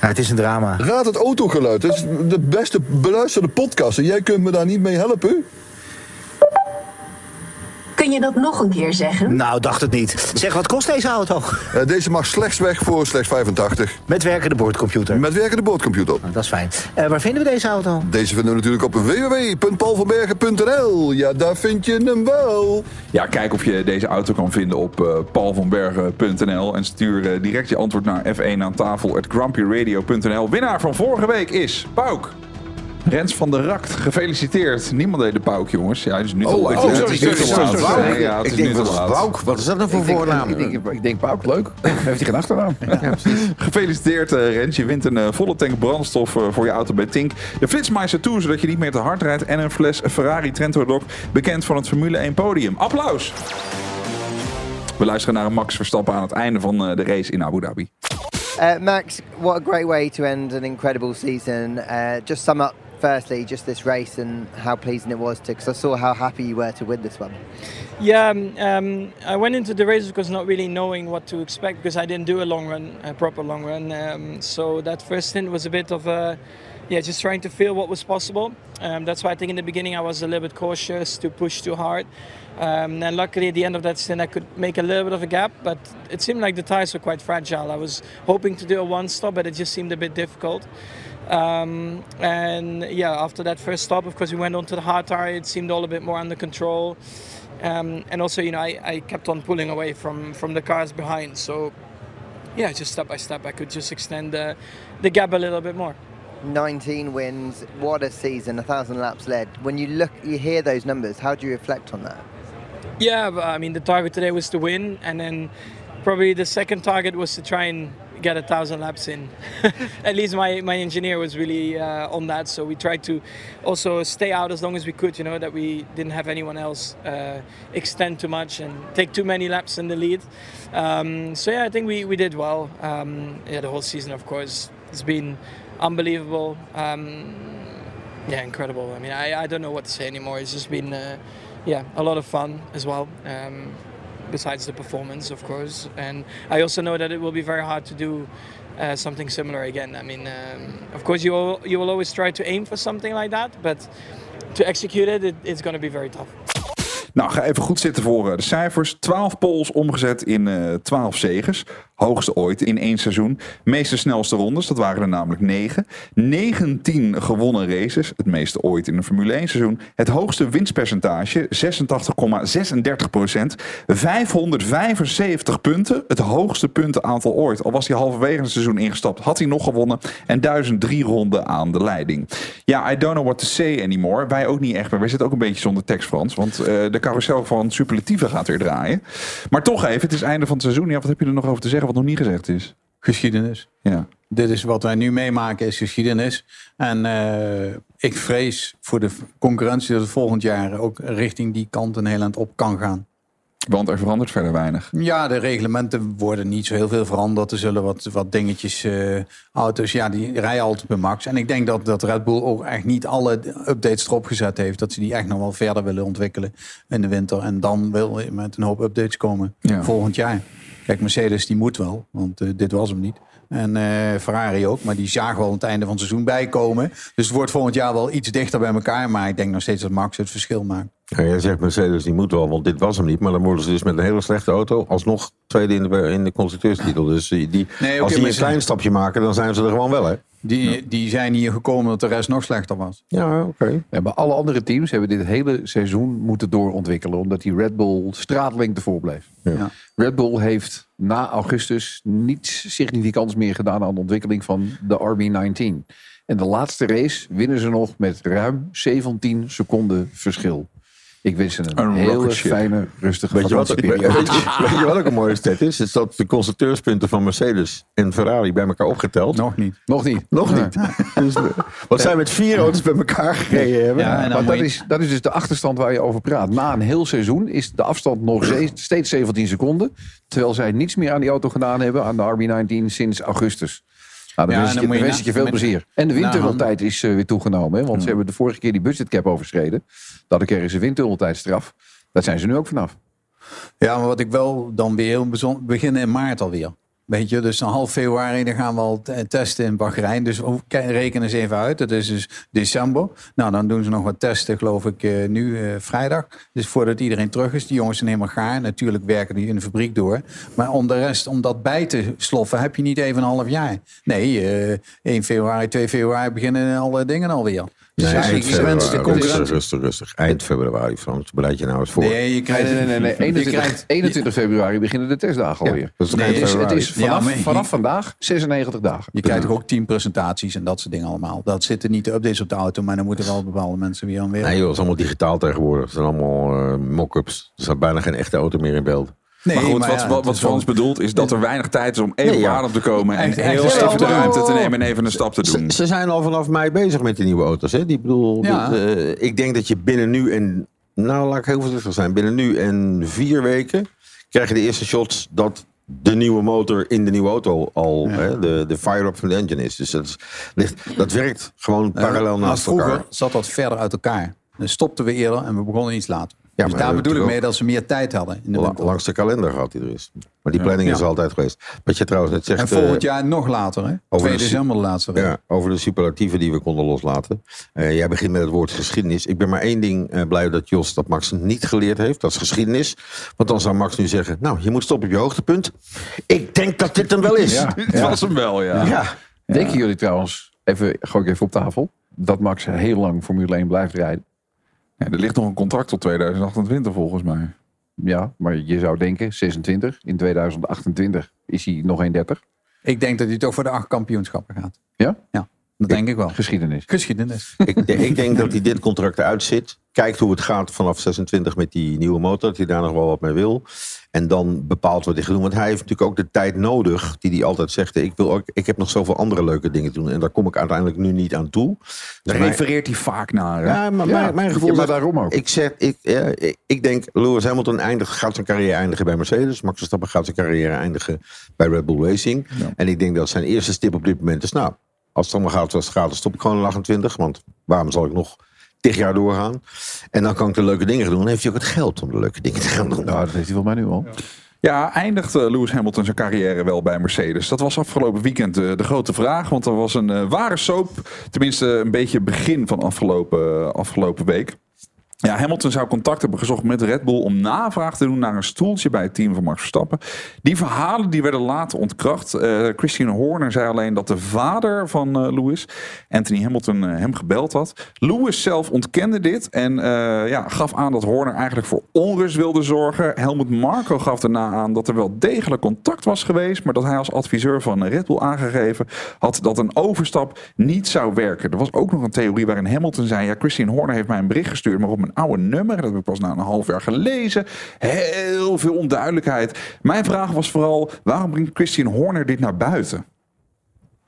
Speaker 19: Ja, het is een drama.
Speaker 20: Raad het autogeluid. Het is de beste beluisterde podcast. En jij kunt me daar niet mee helpen?
Speaker 21: Kun je dat nog een keer zeggen?
Speaker 19: Nou, dacht het niet. Zeg, wat kost deze auto?
Speaker 20: Uh, deze mag slechts weg voor slechts 85.
Speaker 19: Met werkende boordcomputer?
Speaker 20: Met werkende boordcomputer.
Speaker 19: Nou, dat is fijn. Uh, waar vinden we deze auto?
Speaker 20: Deze vinden we natuurlijk op www.paulvanbergen.nl. Ja, daar vind je hem wel.
Speaker 5: Ja, kijk of je deze auto kan vinden op uh, paulvanbergen.nl. En stuur uh, direct je antwoord naar F1 aan tafel at grumpyradio.nl. Winnaar van vorige week is Pauk. Rens van der Rakt, gefeliciteerd. Niemand deed de pauk, jongens. Ja, dus nu te
Speaker 11: oh,
Speaker 5: laat.
Speaker 11: Oh, sorry, sorry, sorry, sorry.
Speaker 5: Ja, het
Speaker 11: ik
Speaker 5: is
Speaker 11: denk,
Speaker 5: nu
Speaker 11: wat
Speaker 5: te
Speaker 11: is
Speaker 5: laat.
Speaker 11: Pauk? Wat is dat nou voor
Speaker 3: Ik denk-
Speaker 11: voornaam?
Speaker 3: Ik denk, ik denk Pauk, leuk. Heeft hij geen achternaam?
Speaker 11: Ja, precies.
Speaker 5: Gefeliciteerd uh, Rens. Je wint een uh, volle tank brandstof uh, voor je auto bij Tink. De Flitsmeister Tour, zodat je niet meer te hard rijdt. En een fles Ferrari Trento Doc, bekend van het Formule 1 podium. Applaus! We luisteren naar een Max Verstappen aan het einde van uh, de race in Abu Dhabi.
Speaker 22: Uh, Max, what a great way to end an incredible season. Uh, just sum up
Speaker 9: firstly, just this race and how pleasing it was to, because I saw how happy you were to win this one.
Speaker 23: Yeah, um, um, I went into the race because not really knowing what to expect because I didn't do a long run, a proper long run. Um, so that first stint was a bit of a, yeah, just trying to feel what was possible. Um, that's why I think in the beginning I was a little bit cautious to push too hard. Um, and luckily at the end of that stint I could make a little bit of a gap, but it seemed like the tires were quite fragile. I was hoping to do a one stop, but it just seemed a bit difficult. Um, and yeah, after that first stop, of course, we went on to the hard tire. It seemed all a bit more under control. Um, and also, you know, I, I kept on pulling away from, from the cars behind. So yeah, just step by step, I could just extend the, the gap a little bit more.
Speaker 9: 19 wins, what a season, a thousand laps led. When you look, you hear those numbers, how do you reflect on that?
Speaker 23: Yeah, but, I mean, the target today was to win, and then probably the second target was to try and get a thousand laps in. At least my, my engineer was really uh, on that, so we tried to also stay out as long as we could, you know, that we didn't have anyone else uh, extend too much and take too many laps in the lead. Um, so yeah, I think we, we did well. Um, yeah, the whole season, of course, it's been unbelievable. Um, yeah, incredible. I mean, I, I don't know what to say anymore. It's just been, uh, yeah, a lot of fun as well. Um, besides the performance, of course. And I also know that it will be very hard to do uh, something similar again. I mean, um, of course, you will, you will always try to aim for something like that, but to execute it, it it's going to be very tough.
Speaker 5: Nou, ga even goed zitten voor eh, de cijfers. 12 poles omgezet in eh 12 zegens. Hoogste ooit in één seizoen. Meeste snelste rondes, dat waren er namelijk 9. 19 gewonnen races, het meeste ooit in een Formule 1 seizoen. Het hoogste winstpercentage, 86,36 procent. 575 punten, het hoogste puntenaantal ooit. Al was hij halverwege het seizoen ingestapt, had hij nog gewonnen. En 1003 ronden aan de leiding. Ja, I don't know what to say anymore. Wij ook niet echt, maar wij zitten ook een beetje zonder tekst, Frans. Want eh, de carousel van superlatieven gaat weer draaien. Maar toch even, het is einde van het seizoen. Ja, wat heb je er nog over te zeggen wat nog niet gezegd is?
Speaker 2: Geschiedenis.
Speaker 5: Ja.
Speaker 2: Dit is wat wij nu meemaken, is geschiedenis. En eh, ik vrees voor de concurrentie dat het volgend jaar ook richting die kant een heel eind op kan gaan.
Speaker 5: Want er verandert verder weinig.
Speaker 2: Ja, de reglementen worden niet zo heel veel veranderd. Er zullen wat, wat dingetjes, eh, auto's, ja, die rijden altijd bij max. En ik denk dat, dat Red Bull ook echt niet alle updates erop gezet heeft. Dat ze die echt nog wel verder willen ontwikkelen in de winter. En dan wil met een hoop updates komen
Speaker 5: Ja.
Speaker 2: volgend jaar. Kijk, Mercedes die moet wel, want eh, dit was hem niet. En eh, Ferrari ook, maar die zagen wel aan het einde van het seizoen bijkomen. Dus het wordt volgend jaar wel iets dichter bij elkaar. Maar ik denk nog steeds dat Max het verschil maakt.
Speaker 11: Ja, jij zegt Mercedes die moet wel, want dit was hem niet. Maar dan worden ze dus met een hele slechte auto alsnog tweede in de, in de constructeurstitel. Dus die, die-
Speaker 2: Nee,
Speaker 11: als die een klein stapje maken, dan zijn ze er gewoon wel, hè?
Speaker 2: Die, die zijn hier gekomen dat de rest nog slechter was.
Speaker 11: Ja, oké.
Speaker 3: Ja, maar alle andere teams hebben dit hele seizoen moeten doorontwikkelen. Omdat die Red Bull straatlengte ervoor bleef.
Speaker 2: Ja.
Speaker 3: Red Bull heeft na augustus niets significants meer gedaan aan de ontwikkeling van de RB19. En de laatste race winnen ze nog met ruim 17 seconden verschil. Ik wens ze een,
Speaker 11: Een
Speaker 3: hele fijne, rustige
Speaker 11: Weet je, wat, weet, je, weet je wat ook een mooie stat is? Is dat de constructeurspunten van Mercedes en Ferrari bij elkaar opgeteld.
Speaker 2: Nog niet.
Speaker 3: Nog niet.
Speaker 11: Nog niet. Dus, we- wat zij met vier auto's bij elkaar gereden hebben.
Speaker 3: Ja, maar dat
Speaker 2: je-
Speaker 3: is, dat is dus de achterstand waar je over praat. Na een heel seizoen is de afstand nog steeds 17 seconden. Terwijl zij niets meer aan die auto gedaan hebben, aan de RB19, sinds augustus. Nou, dan
Speaker 2: Ja,
Speaker 3: wens
Speaker 2: en
Speaker 3: ik
Speaker 2: dan
Speaker 3: wens ik je veel
Speaker 2: met-
Speaker 3: plezier. En de windtunneltijd is eh, weer toegenomen. Hè, want ze hebben de vorige keer die budgetcap overschreden. Dat kregen ze windtunneltijdstraf. Daar zijn ze nu ook vanaf.
Speaker 2: Ja, maar wat ik wel dan weer heel bijzonder... beginnen in maart alweer. Weet je, dus een half februari dan gaan we al te- testen in Bahrein. Dus reken eens even uit. Dat is dus december. Nou, dan doen ze nog wat testen, geloof ik, eh, nu eh, vrijdag. Dus voordat iedereen terug is. Die jongens zijn helemaal gaar. Natuurlijk werken die in de fabriek door. Maar om de rest, om dat bij te sloffen, heb je niet even een half jaar. Nee, eh 1 februari, 2 februari beginnen alle dingen alweer. Dus
Speaker 11: Nee, eind februari. Rustig,
Speaker 2: concurrentie.
Speaker 11: rustig, rustig. Eind februari, Frans. Bereid je nou eens voor.
Speaker 2: Nee, je krijgt,
Speaker 3: Nee, nee, nee. nee.
Speaker 2: je
Speaker 3: 21,
Speaker 2: krijgt-
Speaker 3: 21 februari beginnen de testdagen alweer. Nee, het, is, het
Speaker 11: februari?
Speaker 3: is vanaf,
Speaker 2: Ja, maar-
Speaker 3: vanaf vandaag 96 dagen.
Speaker 2: Je krijgt toch ook teampresentaties en dat soort dingen allemaal. Dat zitten niet de updates op de auto, maar dan moeten wel bepaalde mensen weer aan weer.
Speaker 11: Nee joh, het is allemaal digitaal tegenwoordig. Het zijn allemaal eh, mock-ups. Er staat bijna geen echte auto meer in beeld.
Speaker 2: Nee,
Speaker 5: maar goed,
Speaker 2: maar
Speaker 5: wat,
Speaker 2: ja,
Speaker 5: wat, wat
Speaker 2: wel-
Speaker 5: Frans bedoelt is dat er weinig tijd is om even
Speaker 11: Nee,
Speaker 5: op
Speaker 11: ja.
Speaker 5: adem te komen. En heel even de ruimte te nemen en even een stap te doen.
Speaker 11: ze zijn al vanaf mei bezig met die nieuwe auto's. Hè? Die bedoel,
Speaker 2: Ja.
Speaker 11: dat, eh, ik denk dat je binnen nu en... Nou, laat ik heel voorzichtig zijn. Binnen nu en vier weken krijg je de eerste shots dat de nieuwe motor in de nieuwe auto al hè, de, de fire-up van de engine is. Dus dat, is- ligt, dat werkt gewoon parallel
Speaker 2: maar
Speaker 11: naast
Speaker 2: vroeger
Speaker 11: elkaar.
Speaker 2: zat dat verder uit elkaar. Dan stopten we eerder en we begonnen iets later.
Speaker 11: Ja,
Speaker 2: dus
Speaker 11: maar
Speaker 2: daar bedoel ik mee dat ze meer tijd hadden. In de
Speaker 11: La-
Speaker 2: winter.
Speaker 11: langs de kalender gehad hij er is. Maar die planning is
Speaker 2: Ja.
Speaker 11: altijd geweest. Wat je trouwens net zegt...
Speaker 2: en volgend
Speaker 11: eh,
Speaker 2: jaar nog later, hè?
Speaker 11: over
Speaker 2: 2
Speaker 11: de
Speaker 2: december de laatste.
Speaker 11: Ja, over de superlatieven die we konden loslaten. Eh, jij begint met het woord geschiedenis. Ik ben maar één ding eh, blij dat Jos dat Max niet geleerd heeft. Dat is geschiedenis. Want dan zou Max nu zeggen... Nou, je moet stoppen op je hoogtepunt. Ik denk dat dit hem wel is.
Speaker 5: Ja, het was hem wel, ja.
Speaker 11: Ja.
Speaker 3: Denken jullie trouwens, even, gooi ik even op tafel, dat Max heel lang Formule 1 blijft rijden?
Speaker 5: Ja, er ligt nog een contract tot 2028 volgens mij.
Speaker 3: Ja, maar je zou denken, 26, in 2028 is hij nog 1,30.
Speaker 2: Ik denk dat hij toch voor de acht kampioenschappen gaat.
Speaker 3: Ja?
Speaker 2: Ja, dat denk ik wel.
Speaker 3: Geschiedenis.
Speaker 2: Geschiedenis.
Speaker 11: Ik, ik denk dat hij dit contract uitzit. Kijkt hoe het gaat vanaf 26 met die nieuwe motor. Dat hij daar nog wel wat mee wil. En dan bepaalt wat hij gaat doen. Want hij heeft natuurlijk ook de tijd nodig. Die hij altijd zegt. Ik, wil ook, ik heb nog zoveel andere leuke dingen te doen. En daar kom ik uiteindelijk nu niet aan toe.
Speaker 5: Daar
Speaker 11: Dus
Speaker 5: refereert hij vaak naar. hè?
Speaker 11: Ja, maar mijn, mijn gevoel
Speaker 3: ja, maar
Speaker 11: zegt-
Speaker 3: daarom ook.
Speaker 11: Ik, zeg, ik, ja, ik, ik denk, Lewis Hamilton eindigt, gaat zijn carrière eindigen bij Mercedes. Max Verstappen gaat zijn carrière eindigen bij Red Bull Racing. En ik denk dat zijn eerste stip op dit moment is... Nou, als het allemaal gaat zoals het gaat, dan stop ik gewoon in 28. Want waarom zal ik nog tig jaar doorgaan? En dan kan ik de leuke dingen gaan doen. Dan heeft hij ook het geld om de leuke dingen te gaan doen.
Speaker 3: Nou, dat heeft hij volgens mij nu al.
Speaker 5: Ja, eindigt eh, Lewis Hamilton zijn carrière wel bij Mercedes? Dat was afgelopen weekend eh, de grote vraag. Want er was een eh, ware soap. Tenminste, een beetje begin van afgelopen, afgelopen week. Ja, Hamilton zou contact hebben gezocht met Red Bull om navraag te doen naar een stoeltje bij het team van Max Verstappen. Die verhalen die werden later ontkracht. Eh Christian Horner zei alleen dat de vader van eh, Lewis, Anthony Hamilton, eh, hem gebeld had. Lewis zelf ontkende dit en ja, gaf aan dat Horner eigenlijk voor onrust wilde zorgen. Helmut Marko gaf daarna aan dat er wel degelijk contact was geweest, maar dat hij als adviseur van Red Bull aangegeven had dat een overstap niet zou werken. Er was ook nog een theorie waarin Hamilton zei: ja, Christian Horner heeft mij een bericht gestuurd, maar op mijn oude nummer. Dat heb ik pas na een half jaar gelezen. Heel veel onduidelijkheid. Mijn vraag was vooral: waarom brengt Christian Horner dit naar buiten?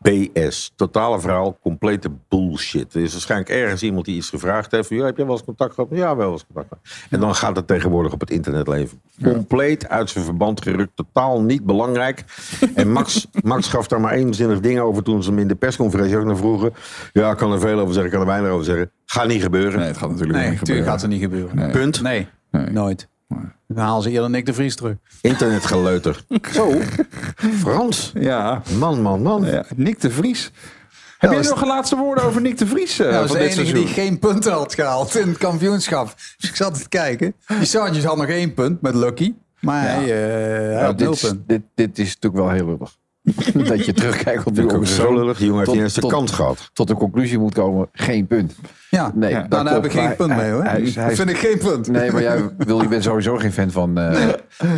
Speaker 11: BS. Totale verhaal, complete bullshit. Er is waarschijnlijk ergens iemand die iets gevraagd heeft. Van, ja, heb je wel eens contact gehad? Ja, wel eens contact gehad. En dan gaat het tegenwoordig op het internet leven. Compleet uit zijn verband gerukt. Totaal niet belangrijk. En Max, Max gaf daar maar één zinnig ding over toen ze hem in de persconferentie ook naar vroegen. Ja, ik kan er veel over zeggen, ik kan er weinig over zeggen. Gaat niet gebeuren.
Speaker 5: Nee, het gaat natuurlijk
Speaker 2: Nee,
Speaker 5: niet
Speaker 2: natuurlijk
Speaker 5: gebeuren.
Speaker 2: gaat het niet gebeuren.
Speaker 11: Punt.
Speaker 2: Nee, nooit. Dan halen ze eerder Nick de Vries terug.
Speaker 11: Internetgeleuter. Zo. Frans.
Speaker 5: Ja.
Speaker 11: Man, man, man.
Speaker 5: Ja, Nick de Vries. Heb
Speaker 2: Ja,
Speaker 5: je
Speaker 2: dat
Speaker 5: nog een laatste woorden over Nick de Vries eh,
Speaker 2: Ja, dat
Speaker 5: van
Speaker 2: is de
Speaker 5: dit
Speaker 2: enige
Speaker 5: seizoen?
Speaker 2: die geen punten had gehaald in het kampioenschap. Dus ik zat te kijken. Die Sargent had nog één punt met Lucky. Maar hij, eh, hij had
Speaker 3: dit,
Speaker 2: nul
Speaker 3: dit, dit is natuurlijk wel heel lullig. dat je terugkijkt op
Speaker 11: ook zo lullig. Die jongen heeft
Speaker 3: tot-
Speaker 11: de
Speaker 3: tot-
Speaker 11: kans gehad.
Speaker 3: Tot de conclusie moet komen, geen punt.
Speaker 2: Ja,
Speaker 3: Nee,
Speaker 2: ja, nou, daar heb ik geen punt mee hoor.
Speaker 3: hij-
Speaker 2: dat vind ik geen punt.
Speaker 3: Nee, maar jij wil, je bent sowieso geen fan van. eh,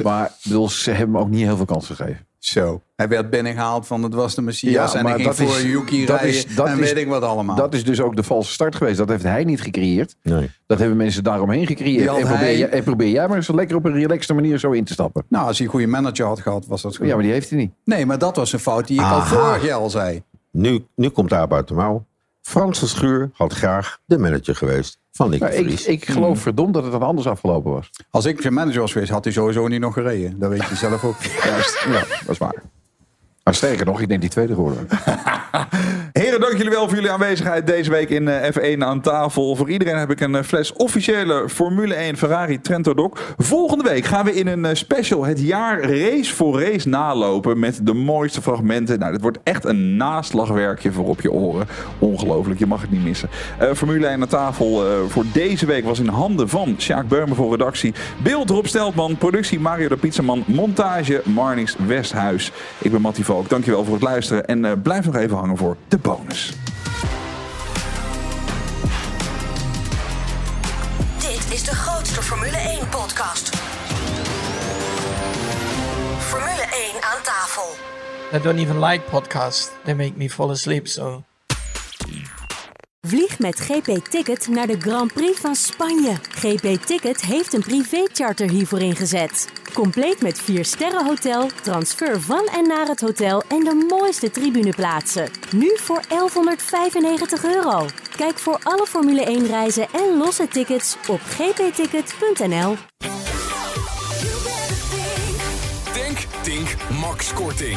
Speaker 3: Maar bedoel, ze hebben hem ook niet heel veel kans gegeven.
Speaker 2: Zo. Hij werd binnengehaald van het was de Messias. en hij ging voor Yuki
Speaker 3: dat
Speaker 2: rijden.
Speaker 3: is- dat
Speaker 2: en
Speaker 3: is-
Speaker 2: weet ik wat allemaal.
Speaker 3: Dat is dus ook de valse start geweest. Dat heeft hij niet gecreëerd.
Speaker 11: Nee.
Speaker 3: Dat hebben mensen daaromheen gecreëerd. En probeer,
Speaker 2: hij-
Speaker 3: en probeer jij maar eens lekker op een relaxte manier zo in te stappen.
Speaker 2: Nou, als hij een goede manager had gehad, was dat goed.
Speaker 3: Ja, maar die heeft hij niet.
Speaker 2: Nee, maar dat was een fout die ik al vorig jaar al zei.
Speaker 11: Nu, nu komt daar uit de mouw. Frans de Schuur had graag de manager geweest van Nick
Speaker 3: Maar ik, ik geloof verdomd dat het dan anders afgelopen was.
Speaker 2: Als ik zijn manager was geweest, had hij sowieso niet nog gereden. Dat weet je zelf ook.
Speaker 3: Juist, ja, dat is waar. Maar sterker nog, ik denk die tweede geworden.
Speaker 5: Heren, dank jullie wel voor jullie aanwezigheid deze week in eh, F1 aan tafel. Voor iedereen heb ik een eh, fles officiële Formule 1 Ferrari Trento Doc. Volgende week gaan we in een eh, special het jaar race voor race nalopen met de mooiste fragmenten. Nou, dit wordt echt een naslagwerkje voor op je oren. Ongelooflijk, je mag het niet missen. Formule 1 aan tafel voor deze week was in handen van Sjaak Beumer voor redactie. Beeld Rob Steltman, productie Mario de Pizzaman, montage Marnix Westhuis. Ik ben Mattie Valk, dankjewel voor het luisteren en eh, blijf nog even hangen voor de bonus.
Speaker 24: Dit is de grootste Formule 1 podcast. Formule 1 aan tafel.
Speaker 23: I don't even like podcasts. They make me fall asleep, so...
Speaker 14: Vlieg met GP Ticket naar de Grand Prix van Spanje. GP Ticket heeft een privécharter hiervoor ingezet. Compleet met 4 sterren hotel, transfer van en naar het hotel en de mooiste tribuneplaatsen. Nu voor 1195 euro. Kijk voor alle Formule 1 reizen en losse tickets op gpticket.nl.
Speaker 17: Denk, Tink, max korting.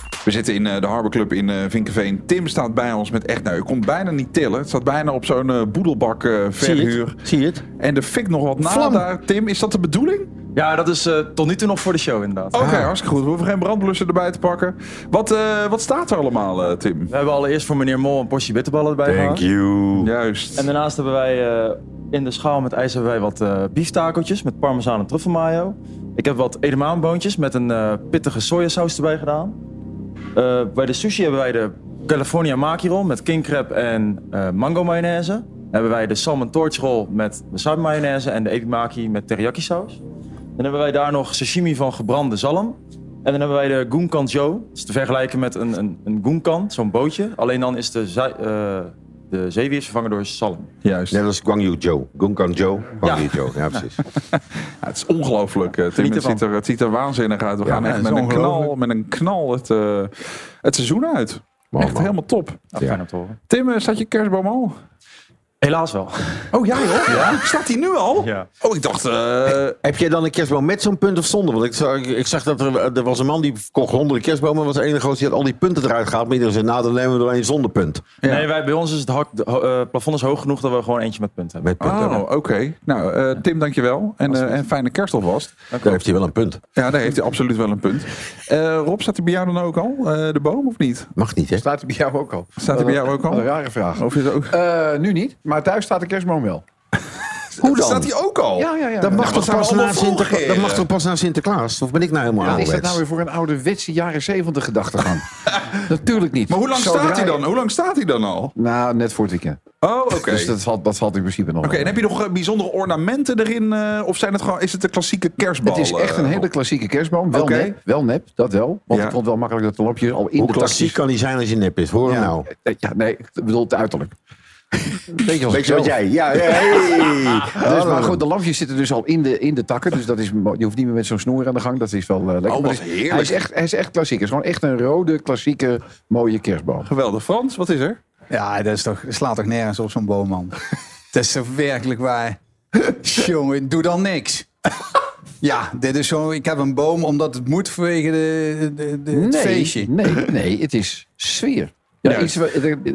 Speaker 5: We zitten in eh, de Harbor Club in eh, Vinkenveen. Tim staat bij ons met echt, nou, je kon bijna niet tillen. Het staat bijna op zo'n eh, boedelbak eh, verhuur.
Speaker 22: Zie je het?
Speaker 5: En de fik nog wat na daar. Tim, is dat de bedoeling?
Speaker 22: Ja, dat is eh, tot nu toe nog voor de show inderdaad.
Speaker 5: Oké, hartstikke goed. We hoeven geen brandblussen erbij te pakken. Wat, eh, wat staat er allemaal, eh, Tim?
Speaker 22: We hebben allereerst voor meneer Mol een portie bitterballen erbij gehaald.
Speaker 11: you.
Speaker 5: Juist.
Speaker 22: En daarnaast hebben wij eh, in de schaal met ijs hebben wij wat eh bieftakeltjes met parmezaan en truffelmayo. Ik heb wat edamaanboontjes met een eh, pittige sojasaus erbij gedaan. Eh, bij de sushi hebben wij de California maki roll met king crab en eh, mango mayonaise. Dan hebben wij de salmon torch roll met wasabi mayonaise en de edamaki met teriyaki saus. Dan hebben wij daar nog sashimi van gebrande zalm. En dan hebben wij de Gunkan Joe. Dat is te vergelijken met een, een, een Gunkan, zo'n bootje. Alleen dan is de, eh, de zeewier vervangen door zalm.
Speaker 5: Juist.
Speaker 11: Net als Guangyu Joe. Gunkan Joe. Guangyu
Speaker 22: Ja.
Speaker 11: Joe. Ja, precies.
Speaker 5: Ja, het is ongelooflijk, eh, Tim.
Speaker 22: Geniet
Speaker 5: Het ziet, er, het ziet er waanzinnig uit. We
Speaker 11: Ja,
Speaker 5: gaan
Speaker 11: ja,
Speaker 5: echt
Speaker 11: is
Speaker 5: met een, knal, met een knal het, eh, het seizoen uit.
Speaker 11: Man,
Speaker 5: echt
Speaker 11: man.
Speaker 5: helemaal top.
Speaker 22: Nou, fijn om te horen.
Speaker 5: Tim, eh, staat je kerstboom al?
Speaker 22: Helaas wel.
Speaker 5: Oh, jij hoor? Ja? Staat hij nu al?
Speaker 22: Ja.
Speaker 5: Oh, ik dacht... eh,
Speaker 11: Heb jij dan een kerstboom met zo'n punt of zonder? Want ik zag, ik zag dat er, er was een man die kocht honderden kerstbomen. was de enige gozer die had al die punten eruit gehaald. Maar iedereen zei, nou dan nemen we er alleen zonder punt.
Speaker 22: Nee, wij, bij ons is het hak, eh, plafond is hoog genoeg dat we gewoon eentje met punt hebben.
Speaker 11: Met punten.
Speaker 5: Oh, oké. Nou, eh, Tim, dankjewel. En, en fijne kerst alvast.
Speaker 11: Daar heeft hij wel een punt.
Speaker 5: Ja, daar heeft hij absoluut wel een punt. Eh, Rob, staat hij bij jou dan ook al? eh, de boom of niet?
Speaker 11: Mag niet, hè?
Speaker 25: Staat hij bij jou ook al?
Speaker 5: Staat hij bij jou ook al?
Speaker 25: Een rare vraag.
Speaker 5: Of is het ook...
Speaker 25: Eh, nu niet, maar thuis staat de kerstboom wel.
Speaker 11: Hoe dan?
Speaker 5: Staat hij ook al?
Speaker 25: Ja, ja, ja.
Speaker 11: Dat mag,
Speaker 5: Ja,
Speaker 11: toch pas na
Speaker 5: allemaal
Speaker 11: Sinterkla-
Speaker 5: volgen,
Speaker 11: dat mag toch pas na Sinterklaas? Of ben ik nou helemaal
Speaker 25: Wat is dat nou weer voor een ouderwetse jaren zeventig gedachtegang? Natuurlijk niet.
Speaker 5: Maar hoe lang staat hij dan? Hoe lang staat hij dan al?
Speaker 25: Nou, net voor het weekend.
Speaker 5: Oh, oké.
Speaker 25: Dus dat valt, dat valt in principe nog
Speaker 5: Oké, en heb je nog eh, bijzondere ornamenten erin? eh, of zijn het gewoon, is het de klassieke kerstbal?
Speaker 25: Het is echt een
Speaker 5: eh,
Speaker 25: hele klassieke kerstboom. Wel
Speaker 5: Oké.
Speaker 25: nep, wel nep, dat wel. Want
Speaker 5: Ja.
Speaker 25: ik vond het wel makkelijk dat de lampjes al in
Speaker 11: Hoe
Speaker 25: de
Speaker 11: klassiek
Speaker 25: takjes...
Speaker 11: kan die zijn als je nep is? Hoor hem
Speaker 25: Ja,
Speaker 11: nou.
Speaker 25: ja, nee, ik bedoel het uiterlijk. Beetje als
Speaker 11: Weet je wat jij? Ja, hey.
Speaker 25: Dus, maar goed, de lampjes zitten dus al in de, in de takken. Dus dat is, je hoeft niet meer met zo'n snoer aan de gang. Dat is wel eh, lekker.
Speaker 5: Oh, wat
Speaker 25: het
Speaker 5: heerlijk.
Speaker 25: Hij is, echt, hij is echt klassiek. Het is gewoon echt een rode, klassieke, mooie kerstboom.
Speaker 5: Geweldig. Frans, wat is er?
Speaker 2: Ja, dat, is toch, dat slaat toch nergens op zo'n boom, man. dat is toch werkelijk waar. Jongen, doe dan niks. Ja, dit is zo. Ik heb een boom omdat het moet vanwege de, de, de, het
Speaker 25: nee,
Speaker 2: feestje.
Speaker 25: Nee, nee, het is sfeer. Ja, iets,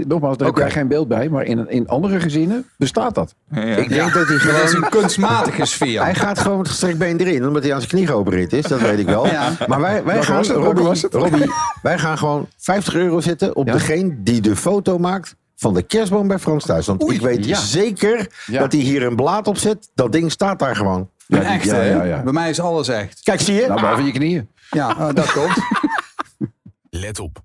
Speaker 25: nogmaals, daar
Speaker 2: Oké.
Speaker 25: heb jij geen beeld bij. Maar in, in andere gezinnen bestaat dat.
Speaker 5: Ja, ja.
Speaker 11: Ik denk dat hij
Speaker 2: Dat is
Speaker 11: gewoon...
Speaker 2: een kunstmatige sfeer.
Speaker 11: Hij gaat gewoon met gestrekt been erin, omdat hij aan zijn knie geopereerd is. Dat weet ik wel.
Speaker 2: Ja.
Speaker 11: Maar wij, wij, gaan,
Speaker 25: het?
Speaker 11: Robbie,
Speaker 25: was het?
Speaker 11: Robbie, wij gaan gewoon 50 euro zetten op
Speaker 25: Ja.
Speaker 11: degene die de foto maakt van de kerstboom bij Frans thuis. Want ik weet
Speaker 25: ja.
Speaker 11: zeker
Speaker 25: Ja.
Speaker 11: dat hij hier een blaad op zet. Dat ding staat daar gewoon.
Speaker 25: Ja,
Speaker 2: echt,
Speaker 25: ja,
Speaker 2: hè?
Speaker 25: ja, ja.
Speaker 2: Bij mij is alles echt.
Speaker 11: Kijk, zie je?
Speaker 25: Nou, behalve je knieën.
Speaker 2: Ja, oh, dat komt.
Speaker 17: Let op.